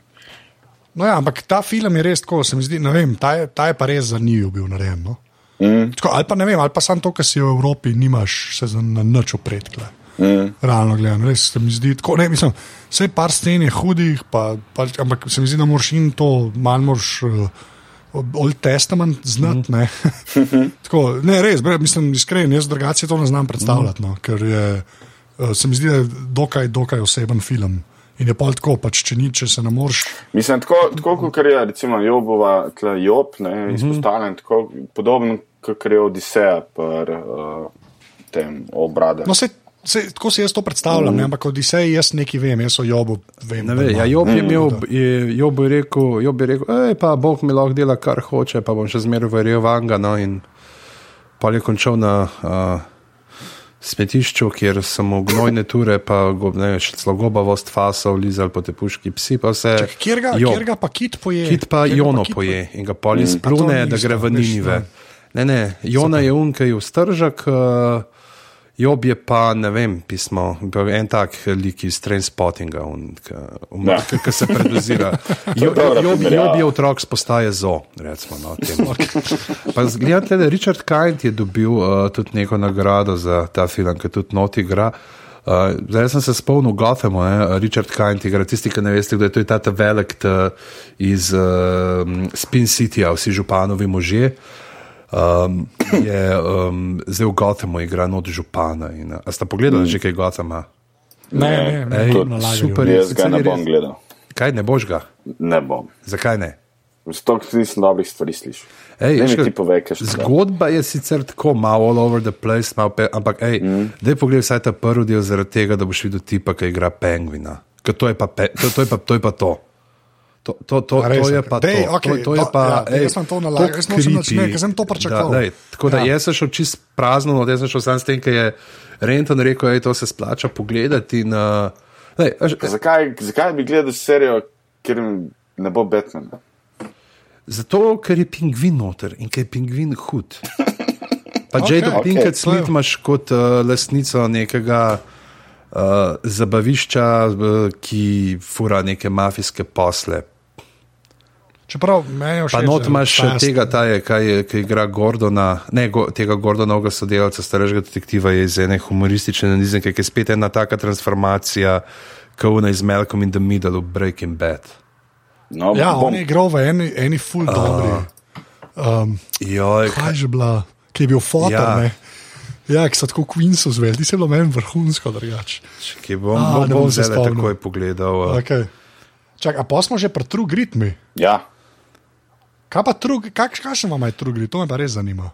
No, ja, ampak ta film je res tako, se mi zdi, ne vem, ta je, ta je pa res zanimiv bil narejen. No? Mm. Tako, ali pa ne vem, ali pa samo to, kar si v Evropi, nimaš se na nič opredkle. Mm. Realno gledano, res se mi zdi tako. Ne, mislim, vse par scen je hudih, pa, pa, ampak se mi zdi, da moraš in to malo moraš. Uh, Old Testament znati. Ne? Tako, ne, res, bre, mislim, iskren, jaz drugače to ne znam predstavljati, no, ker je, uh, se mi zdi, da je dokaj, dokaj oseben film. In je pa tako, pač, če ni, če se ne moreš. Mislim, tako, tako kot je recimo Jobova, tle Job, ne, Mhm. izpostavljen, tako podobno kot je Odiseja, pri uh, tem obrade. No, se, se, tako si jaz to predstavljam, mm. ampak od Isej jaz nekaj vem, jaz o Jobu vem. Ne ve, ja, Job je imel, je, Job je rekel, Job je rekel, ej, pa Bog mi lahko dela, kar hoče, pa bom še zmeraj verjel vanga. No, in pa je končal na uh, smetišču, kjer so mu gnojne ture, pa go- ne, še celo gobavost fasov, lizal po te puški psi, pa vse. Čak, kjer, ga, Job. kjer ga pa kit poje? Kit pa Kjer Jono kit poje in ga splune, to ni da gre v veš, Ninive. Ne, ne, Jona je unka je v stržak, uh, Job je pa, ne vem, pismo, en tak lik iz Trainspottinga, Ja. ki se predozira. Jo- dobra Job, primerjava. Job je otrok s postaje zo, recimo. No. Pa Gledate, da Richard Kind je dobil uh, tudi neko nagrado za ta film, ki tudi noti igra. Uh, zdaj sem se spomnil Gothamu, ne? Richard Kind igra, tisti, ki ne veste, kdo je, to je ta velik iz uh, Spin Cityja, vsi županovi možje. Um, je um, zdaj v Gothamu igra not župana. In, a ste pogledali mm. že kaj Gothama? Ne, ne, ne, Ej, ne, super. Jaz ga ne je bom gledal. Kaj ne boš ga? Ne bom. Zakaj ne? Zato, ker nisem dobrih stvari slišal. Ej, Ne kaj še Zgodba je sicer tako malo all over the place, malo pe, ampak ej, mm. daj pogled vsaj ta prvi del zaradi tega, da boš videl tipa, ki igra pengvina. Ker To je pa pe, to, to, je pa, to je pa to. To, to, to, to je pa Dej, to. okej, to, to je to- pa, ja, ej, jaz sem to nalagal, tako jaz nočem nič, ne, creepy, ker sem to pričakoval. Da, tako da Ja. jaz sem šel čist prazno, no, jaz sem šel sam s tem, ker je Renton rekel, da to se splača pogledati. In, uh, lej, až, Zakaj, zakaj bi gledal serijo, kjer ne bo Batman? Zato, ker je pingvin noter in ker je pingvin hud. Pa okay, Jado okej, Pinkett to je- Smith imaš kot uh, lastnico nekega uh, zabavišča, uh, ki fura neke mafijske posle. Čeprav meni všeč. Pa not imaš fast- tega, ta je, kaj je, ki igra Gordona, ne go, tega Gordonovega sodelavca, starejšega detektiva je iz ene humoristične nizemke, ki je spet ena taka transformacija, kot iz Malcolm in the Middle of Breaking Bad. No, Ja, bom, on je igral v eni, eni full dobri. Um, Joj, kaj je že bila, ki je bil fotor, Ja. ja. ja, ki so tako Queensu zveli, ti se bilo meni vrhunsko drugače. ki bom, A, bom, ne bom bom zdaj takoj pogledal. Uh, Okay. Čak, a pa smo že pri True Gritmi. ja. Kaj pa True, kak, kakšen vam je True Grit, to me pa res zanima.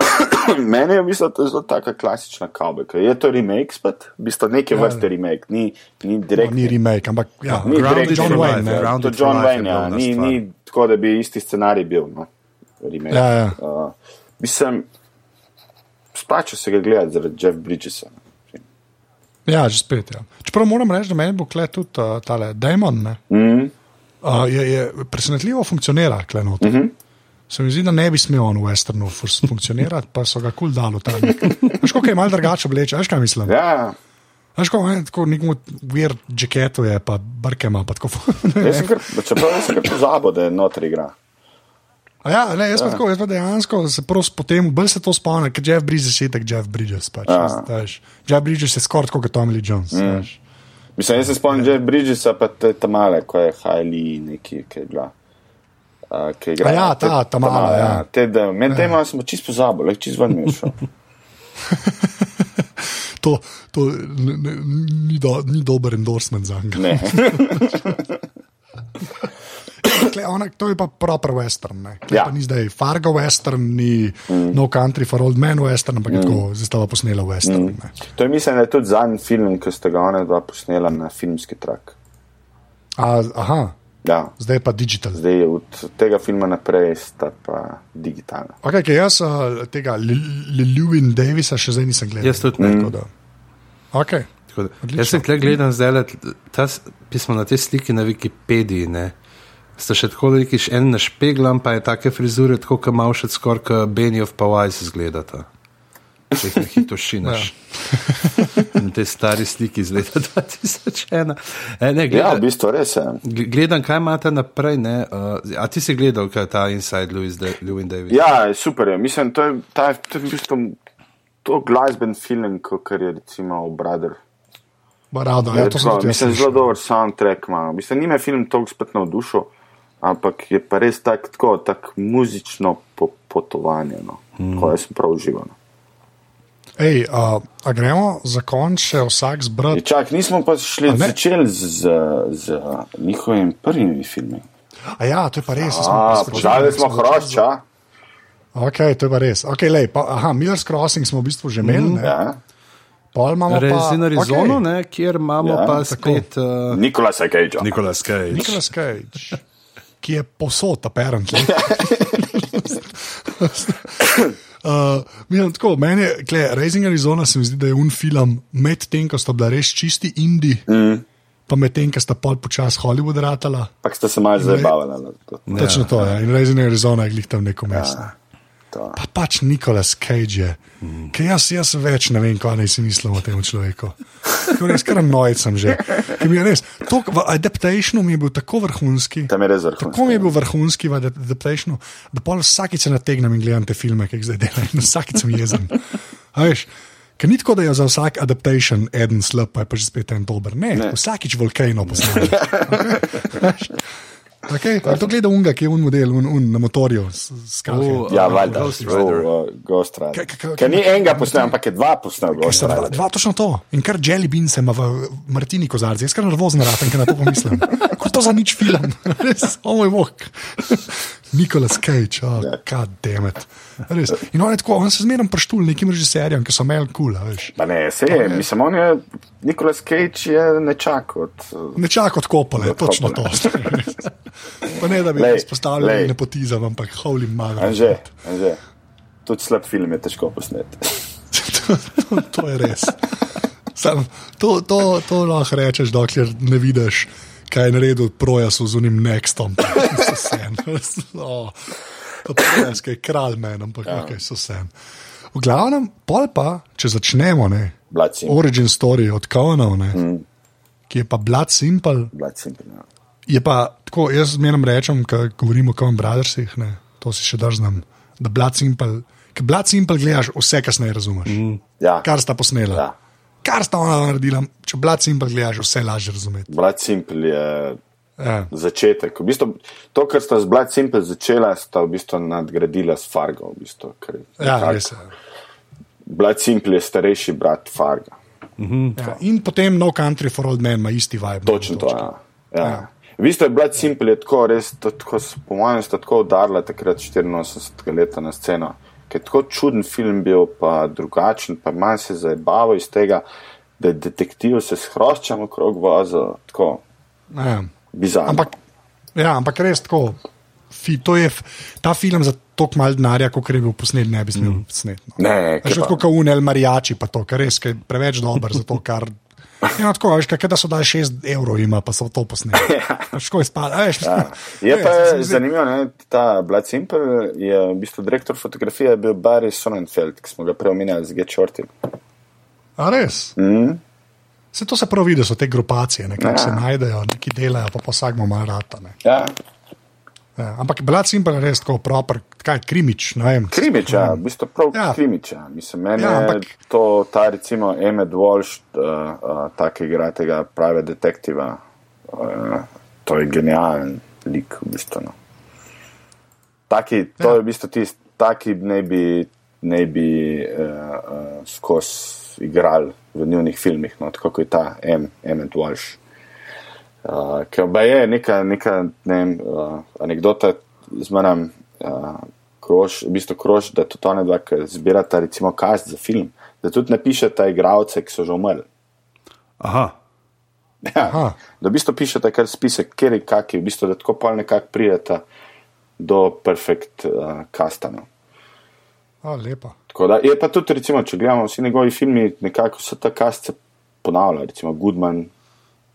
Meni je v bistvu to zelo taka klasična kavbeka. Je to remake spet? V bistvu neke Ja. vrste remake, ni, ni No, direkt. ni remake, ampak ja, Ni Grounded direkt John Wayne, ne. Grounded To John je Wayne, ja. ni, ni tako, da bi isti scenarij bil. No. Remake. Ja, ja. Uh, mislim, splača se ga gledati zaradi Jeff Bridgesa. ja, že spet. Ja. Čeprav moram reči, da meni bo kle tudi uh, tale Demon. Ne, Mm, uh, je, je presenetljivo funkcionira klenot. Uh -huh. Se mi zdi, da ne bi smel on v westernu funkcionirati, pa so ga kul cool dalo tam. Veš, kako je mal drugače obleče, veš kaj mislim? ja, Veš, kako je tako nekomu weird jacketu je, pa brke ima, pa tako. jaz sem kar, čeprav jaz sem kar pozabil, da je notri igra. A Ja, ne, jaz pa tako, jaz pa dejansko se prosto potem, bolj se to spomnim, ker Jeff Bridges je tak Jeff Bridges. Pač, Ja. veš. Jeff Bridges je skoraj tako kot Tommy Lee Jones. Mm. Mislim, jaz se spomnim Jeff Bridgesa, pa te tamale, ko je Hailey neki, ki je bila. Uh, ki je igrala. A ja, ta Te- Tamala, ja. Te, da, meni te ima smo čisto pozabili, čisto ven je šel. To, to ni, do, ni dober endorsement za njega. Ne. Kle, ona, to je pa proper western. Ne. Kle, Ja. pa Ni zdaj Fargo western, ni mm. No Country for Old Men western, ampak mm. je tako, zdaj sta pa posnela western. Mm. To je mislim, da je tudi zadnji film, ki ste ga ona dva posnela na filmski trak. A, aha, Ja. zdaj pa digital. Zdaj je od tega filma naprej sta pa digitalna. Okay, okay, jaz uh, tega Lewin Davisa še zdaj nisem gledal. Jaz tudi ne. Tako da- Okay. Da- Jaz sem tukaj gledal zdaj, ta pismo na te sliki na Wikipediji. Ne. Sta še tako veliki, še en našpeglam, pa je take frizure, tako kot malo še skoraj kot Benioff pa Wise izgledata. Če jih na hitro šinaš. Na te stari sliki iz leta 2001. E, ne, Ja, gleda, v bistvu res je. Gl- Gledam, kaj imate naprej. Ne? Uh, a ti si gledal, kaj je ta Inside Louis Da- Louis Davis? Ja, super je. Mislim, to je, ta, to je v bistvu to glasben film, kot je recimo Brother. Rado, Ja, ja, to sem tudi jaz mislim, zelo dober soundtrack ima. Mislim, nima film toliko spet navdušil, ampak je pa res tak, tako tak muzično po, potovanje, no. mm. ko jaz sem prav užival. no. Ej, uh, a gremo za konč še vsak Je, zbrat? čak, nismo pa šli A začeli z, z, njihovimi prvimi filmi. A ja, to je pa res. A, pozabili smo hrošča. Ok, to je pa res. Okay, lej, pa, aha, Miller's Crossing smo v bistvu že imeli. Mm, Ja. Pol imamo pa Rezin Arizono, okej, ne, kjer imamo Ja, ja, pa tako. spet uh, Nikola Cage. Nicolas Cage. Nicolas Cage, ki je posod, apparently. Uh, mislim, tako, meni je, kle, Raising Arizona se mi zdi, da je un film med tem, ko sta bila res čisti indi, mm. pa med tem, ko sta pol počasi Hollywood ratala. Pa ste se malo zabavali. na to. Ja, Točno to je. In Raising Arizona je glih tam neko mesto. Ja, to. Pa pač Nicolas Cage je. Mm. Jaz, jaz več ne vem, kaj naj si mislim o tem človeku. Res kar nojc sem že. Res, to, v Adaptationu mi je bil tako vrhunski. Tam je res vrhunsko. Tako mi je bil vrhunski v Adaptationu, da pol vsakič se nategnem in gledam te filme, ki jih zdaj delam. In vsakič sem jezen. A Veš, ker ni tako, da je za vsak adaptation eden slab, pa je pa že spet en dober. Ne, ne. vsakič volkano posname. Okay, okay. To gleda unga, ki je un model, un, un na motorju. Oh, Ja, uh, valjda. Ghost Rider. Oh, uh. Kaj- kaj- kaj- Ker ni enega posnel, ampak je dva posnel dva, točno to. In kar Jelly Bean se ima v Martini kozarci, jaz kar nervozen ratem, ker na to pomislim. Kot to za nič film, res, o moj bog. Nicolas Cage, oh, god damn it. Res. In on je tako, on se zmeraj prštul nekim režiserjem, ki so imeli kul, cool, ne, se je, mislim, on je, Nikolas Cage je nečak od. uh, Ne čaka od kopale, Od točno to. Pa ne, da bi izpostavljali nepotizem, ampak holy mother. Anže, anže. Tudi slab film je težko posneti. to, to, to je res. Sam, to, to, to lahko rečeš, dokler ne vidiš, kaj je naredil Projas z unim Nextom. So. Oh, Projas, ki je kralj meni, ampak ja. okay, so sen. V glavnem, pol pa, če začnemo, ne, Blood origin story od Kaunov, mm. ki je pa Blood Simple, Blood Simple. Ja. je pa tako, jaz zmeraj rečem, ko govorimo o Kaun Brothersih, ne, to si še drznam, da Blood Simple, ker Blood Simple gledaš vse, kasneje razumeš. Mm. Ja. Kar sta posnela. Ja. Kar sta ona naredila, če Blood Simple gledaš, vse lažje razumeti. Blood Simple je Ja. začetek. V bistvu, to, kar sta z Blood Simple začela, sta v bistvu nadgradila s Fargo. V bistvu, ker Ja, res je. Blood Simple je starejši brat Farga. Ja. In potem No Country for Old Men ima isti vibe. Točno to. Ja. Ja. V bistvu je Blood Simple je tako res, tako, po mojem, sta tako udarila takrat 84 leta na sceno. Ker tako čuden film bil, pa drugačen, pa manj se zabaval iz tega, da detektiv se s hroščem okrog vozil, tako Ja. bizarno. Ampak, ja, ampak res tako. Fi, je, ta film za toliko mal denarja, kot je bil posnet, ne bi smel mm. posnet. No. Ne, Še kaj pa- tako kot Unel Marijači, pa to, kar res, ker je preveč dober za to, kar. Ja, tako, veš, kaj, da so dali 6 evrov, ima pa so to posneli. Škoda izpada, veš. Ja. Je pa zdi- zanimivo, ne, ta Blood Simple je v bistvu direktor fotografije bil Barry Sonnenfeld, ki smo ga prej omenjali z Get Shorty. A res? Mm. Se to se pravi, da so te grupacije, nekako ja. se najdejo, neki delajo, pa pa vsak ima rata. Ne. Ja, Ja, ampak Blood Simple je res tako proper, kaj krimič. Krimič, ja, v bistvu prav Ja. krimič. Ja. Mislim, meni Ja, ampak- je to, ta recimo Emmet Walsh, uh, uh, tak igra tega prave detektiva, uh, to je genijalen lik v bistvu. No. Taki, to Ja. je v bistvu tisti, taki ne bi, ne bi uh, uh, skozi igral v njunih filmih, no, tako kot je ta M, Emmet Walsh. Uh, ker pa je neka, neka ne vem, uh, anekdota z menem, uh, krož, v bistvu krož, da tudi ona dva, zbirata recimo kast za film, da tudi napišeta igralce, ki so že umrli. Aha, Ja, Aha. da v bistvu pišete kar spisek, kjer je kaki, v bistvu, da tako pol nekako pridete do perfekt uh, kastano. A, lepa. Tako da je pa tudi, recimo, če gledamo vsi njegovi filmi, nekako se ta kast se ponavlja, recimo Goodman,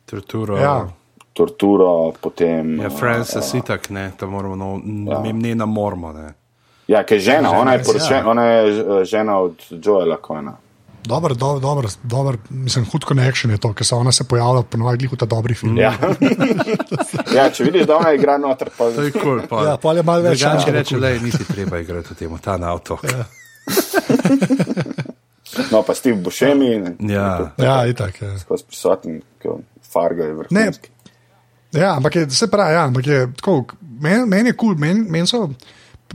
torturo. Ja. Torturo, potem. Ja, uh, Francis itak, ne, to moramo, no, ja. ne na mormo, ne. Ja, ker je žena, Žena, ona je, poročen, ja. ona je eh, žena od Joela Coena. Dober, dober, dober, dober, mislim, hud connection je to, ker se ona se pojavlja ponovadi v ta dobrih filmih. Ja. ja, če vidiš, da ona igra noter, pa To je kul, pa. Ja, pol je malo več Drugače šala, reče, kul. le, nisi treba igrati v tem, ta na avto. Ja. no, pa Steve Buscemi, ne, Ja. Ja, itak. Je. skozi prisoten, ki Fargo je Ne, vrhunski. ja, ampak je, se pravi, ja, ampak je tako, meni men je kul, cool, meni men so.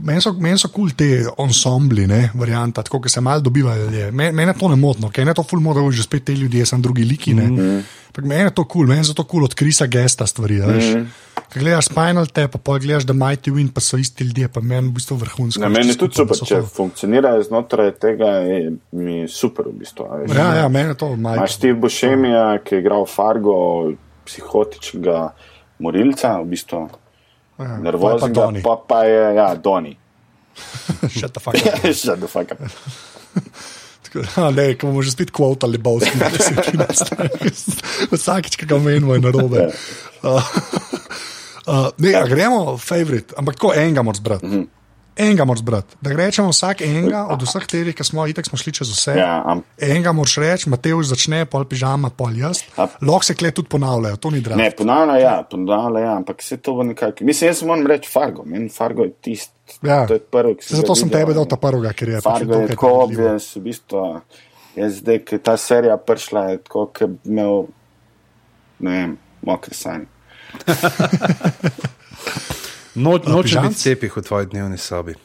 Meni so, men so kul cool te ensembli, ne, varianta, tako da se malo dobivajo. Meni men to ne motno, ker je to ful modro, že spet te ljudje, sem drugi liki. Mm -hmm. Meni je to kul, cool, meni so to kul cool od Krisa Gesta stvari. Mm -hmm. Ker gledaš Spinal Tap, pa gledaš The Mighty Wind, pa so isti ljudje, pa meni v bistvu vrhunsko. Na meni je tudi super, če to- funkcionirajo znotraj tega, je mi super v bistvu. veš. Ja, ja, meni je to majhno. Imaš Steve Buscemija, ki je igral Fargo, psihotičnega morilca, v bistvu Ja, je pa pa, pa je, ja, Doni. Shut the fuck up. Do faka. Tako, a, Ne, ko bomo že spet kvotali Bowski, da se ti nastavi. Vsakič, ki ga omenimo, je narobe. Uh, uh, ne, a gremo, favorit, ampak tako enega moraš brati. Mm -hmm. Enega moraš brati. Da rečemo vsak enega od vseh teh, ki smo itek smo šli čez vse. Ja, am- Enega moraš reči, Matej začne, pol pižama, pol jaz. Ap- Lahko se kle tudi ponavljajo, to ni drago. Ne, ponavlja, ja, ponavlja, ja, ampak se to v nekako. Mislim, jaz moram reči Fargo, meni Fargo je tisti. Ja. To je prvi, ga Zato sem videl. tebe dal ta prvega, ker je pač Fargo je tako obvijen, v bistvu. Jaz zdaj, ki je ta serija prišla, je tako, bi imel, ne vem, mokre sanje. No, nočem biti cepih v tvoji dnevni sobi.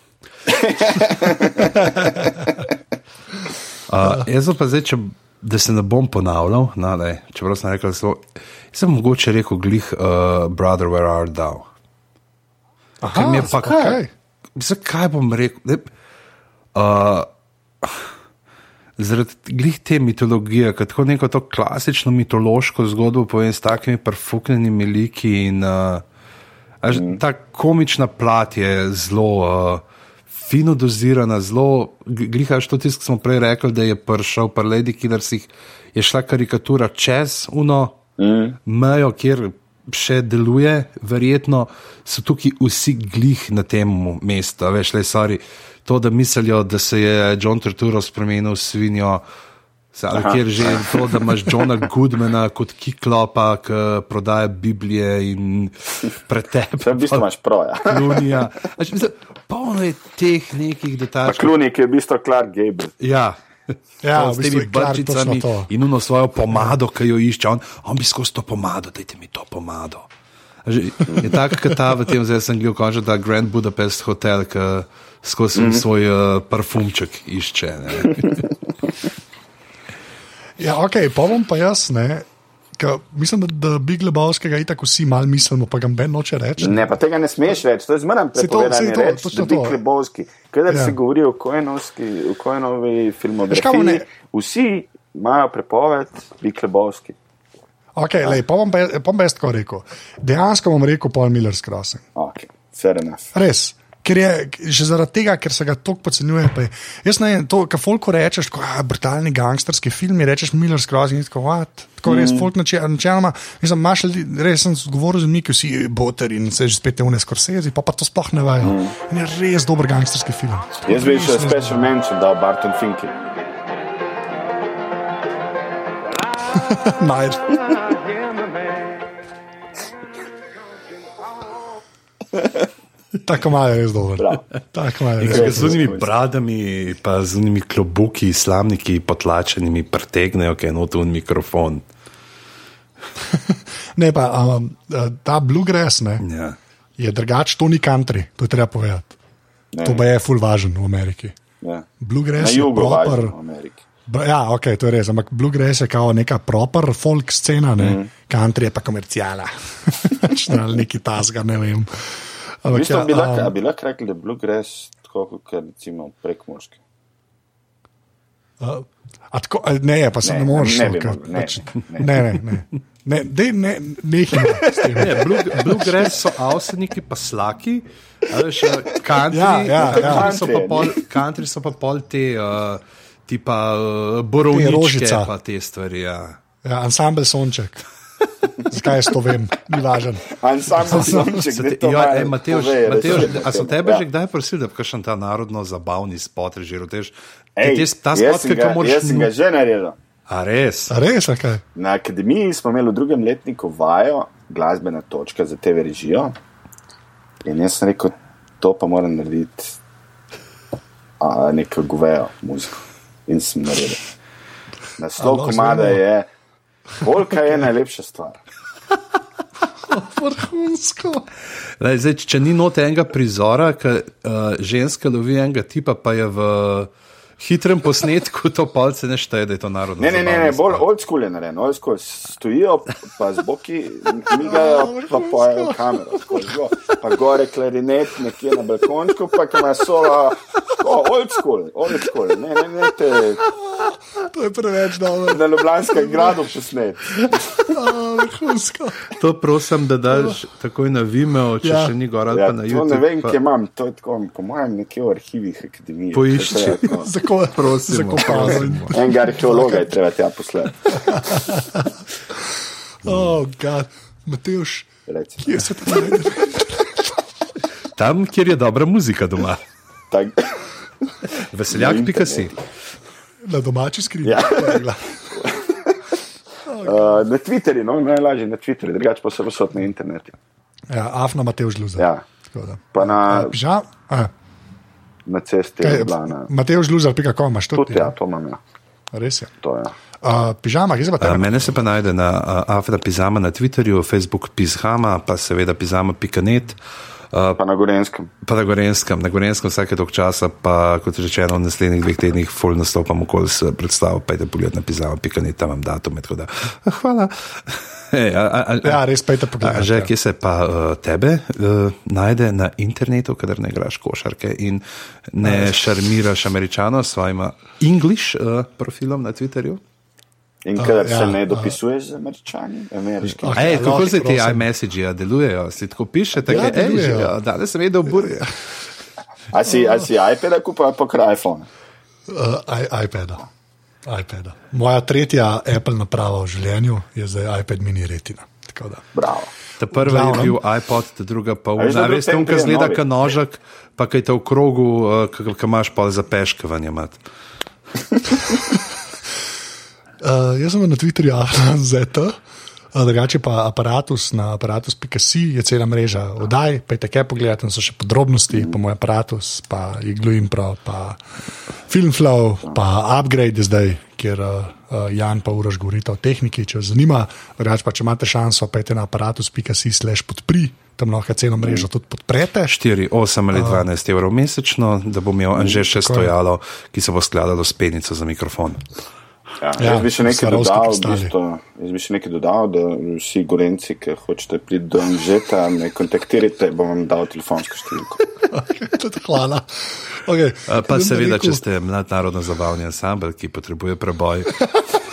Uh, jaz pa zdaj, če, da se ne bom ponavljal, no, daj, čeprav sem rekel, zelo. Sem mogoče rekel glih, uh, brother, where art thou? Ker mi je pa zakaj? Zakaj bom rekel? Ne, uh, zaradi glih te mitologije, kot tako neko to klasično mitološko zgodbo povem s takimi prfuknjenimi liki in uh, až, ta komična plat je zelo. Uh, Fino dozirana, zelo, glihaš to tisto, ki smo prej rekli, da je prišel, pa Lady Killersih je šla karikatura čez uno mm. mejo, kjer še deluje, verjetno so tukaj vsi glih na tem mestu, veš, le sorry. To, da mislijo, da se je John Turturro spremenil v svinjo, se- ali kjer že to, da imaš Johna Goodmana kot kiklopa, ki prodaja Biblije in pretep. Vse v bistvu imaš prav. Ja. Klunija. Až, mislim, polno je teh nekih Pa detajlov. Klunik je v bistvu Clark Gable. Ja. Ja, v s temi bistvu je Clark brčicami in uno svojo pomado, ki jo išče. On, on bi skozi to pomado, dajte mi to pomado. Že, je tako, kot ta v tem, zdaj sem gledal, kaže, da Grand Budapest hotel, ki skozi mm -hmm. svoj uh, parfumček išče. Ja, ok, pa bom pa jaz, ne. Ka, mislim, da, da Big Lebowskega itak vsi mal mislimo, pa ga ben noče reči. Ne, pa tega ne smeš reči, to je zmeraj Saj to- prepovedano saj to, reči, da bi to. klebovski. Kadar Ja. se govori o Koenovski, o Koenovi kaj bom filmografiji, vsi imajo prepoved, bi klebovski. Okay, lej, pa bom pa, pa bom pa jaz tako rekel. Dejansko bom rekel Paul Miller's Crossing. Ok, fair enough. Res. Ker je že zaradi tega, ker se ga tako podcenjuje. pa je- Jaz ne vem, to, kar folko rečeš, ah, brutalni gangsterski film, rečeš Miller's Crossing, in tako, what? tako res, folk nače- načeloma, mislim, imaš ljudi, res sem govoril z njimi, ki vsi boter in se že spet te une skorsezi, pa, pa to sploh ne vajo. In je res dober gangsterski film. Jaz bi še special mention dal Barton Finki. Najd. Res dobro. Prav. Tako malo je In res ki ga dobro. z unimi bradami, pa z unimi klobuki, slamniki, potlačenimi, pretegnejo, kaj je not v mikrofon. Ne, pa um, ta bluegrass ne, Ja. je drugač, to ni country, to je treba povedati. Ne. To pa je full važen v Ameriki. Ja. Bluegrass je proper. važno Ja, ok, to je res, ampak bluegrass je kao neka proper folk scena, ne? Mm. country je pa komercijala. Ali neki tasga, ne vem. V Ampak, bistvu ja, bi lahko, um, lahko rekli, da je bluegrass tako kot recimo prekmorski. a tako, a ne, pa se ne, Ne, ne moreš. ne mogel, ne, pač- ne. ne, ne, ne. Ne, dej, ne, nehaj. Ne, blue- Bluegrass so avseniki, pa slaki, a veš, country, Ja, ja, ja. country so pol, country so pa pol te, uh, tipa uh, borovničke, rožica. pa te stvari. Ja. Ja, ansambl Sonček. Zakaj jaz to vem, ni važno. Ansambl Sonček, Se da te- to ej, Mateoš, Mateoš, a so tebe Ja. že kdaj prosili, da bi kakšen ta narodno zabavni spot režiral? Ej, te, ta spot, sem ki ga moraš. Jaz sem ga že naredil. A res? A res, a kaj? Na akademiji smo imeli v drugem letniku vajo, glasbena točka za TV režijo. In jaz sem rekel, to pa moram narediti a, neko govejo muziko. In sem naredil. Naslov komada je, polka je najlepša stvar. Vrhunsko. Lej, zdaj, če ni note enega prizora, ki uh, ženska lovi enega tipa, pa je v hitrem posnetku, to palce ne šteje, da je to narodno. Ne, ne, ne, ne bolj old school je narejen. Old school. Stojijo pa z boki, migajo, pa pojejo kamero. tako zelo. Pa gore klarinet nekje na balkončku, pa ima solo. O, old school, old school. Ne, ne, ne, te To je preveč dobro. na Ljubljanskem gradu posnet. A, Vrhunsko. To prosim, da daš takoj na Vimeo, če Ja. še ni gor ali Ja, pa na YouTube. ne vem, pa- kje imam. To je tako, po mojem, nekje v arhivih akademije. Poišči. Je tako. Zako, Prosimo, zakopano. prosimo. Enega arheologa je treba tja poslati. Oh, God. Mateoš, kje se to najde? Tam, kjer je dobra muzika doma. Tak, Veseljak, Na pika si. Na domači skrivni. Ja. uh, na Twitterju, no, najlažje na Twitterju, drugače pa so vsot na internetu. Ja, Afna Mateoš Luza. Ja. Tako. Pa na, Pižam, a, na cesti kaj, Ljubljana. Mateoš Luza.com imaš to? Tudi ja, to imam. Ja. Res je. To, ja. Uh, pižama, kje se pa tam? Mene se pa najde na uh, Afra Pizama na Twitterju, Facebook Pizhama, pa seveda pizama.net. Uh, Pa na Gorenskem. Pa na Gorenskem, na Gorenskem vsake tok časa, pa kot rečeno, v naslednjih dveh tednih full nastopam okoli s predstavo, pejte pogled na pizama, pika ne tam imam datume, tako da. ah, Hvala. Ej, a, a, a, Ja, res pejte A, pogledati. že, ja. kje se pa uh, tebe uh, najde na internetu, kadar ne igraš košarke in ne šarmiraš američanov s svojim English uh, profilom na Twitterju? In kadar ja, se ne a. dopisuješ z američani, ameriški. Ok, Ej, kako lahko, se ti iMessage ja, delujejo? Si tako piše, tako Ja, je, že, ja, danes sem vedel, bur. A si, a si iPad kupil ali pa kraj iPhone? Uh, i- iPada. iPada. Moja tretja Apple naprava v življenju je zdaj iPad mini retina. Tako da. Bravo. Ta prva je bil iPod, ta druga pa A veš, da v bil veste, unka prije zgleda novi? ka nožek, pa kaj te v krogu, uh, ki imaš pa za peškavanje. Uh, jaz sem na Twitterju AFNZ, drugače pa aparatus na aparatus.si je cela mreža oddaj, pejte kaj pogledati, tam so še podrobnosti, pa moj aparatus, pa Iglu Impro, pa Filmflow, pa Upgrade je zdaj, kjer uh, uh, Jan pa uraž govorita o tehniki, če vas zanima. Drugače pa, če imate šanso, pejte na aparatus.si slash podpri, tam lahko celo mrežo tudi podprete. 4, 8 ali 12 evrov mesečno, da bo imel Anže še tako stojalo, ki se bo skladalo s penico za mikrofon. Ja, Ja, jaz bi še nekaj dodal, v bistvu, jaz bi še nekaj dodal, da vsi gorenci, ki hočete priti do Anžeta, me kontaktirajte, bom vam dal telefonsko številko. Hvala. Okay. A, Pa seveda, če ste mladnarodno zabavni ansambl, ki potrebuje preboj,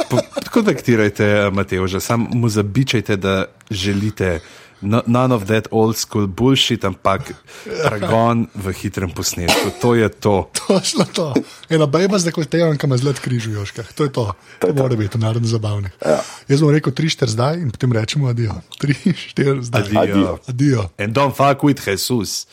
po- kontaktirajte Mateoža, samo mu zabičajte, da želite. No, none of that old school bullshit, ampak dragon v hitrem posnetku. To je to. Točno to. Ena bejba z dekoltejem, ki ima zlet križ v joškah. To je to. To, to mora biti narodno zabavno. Ja. Jaz bom rekel 3-4 zdaj in potem rečemo adijo. 3-4 zdaj. Adijo. Adijo. And don't fuck with Jesus.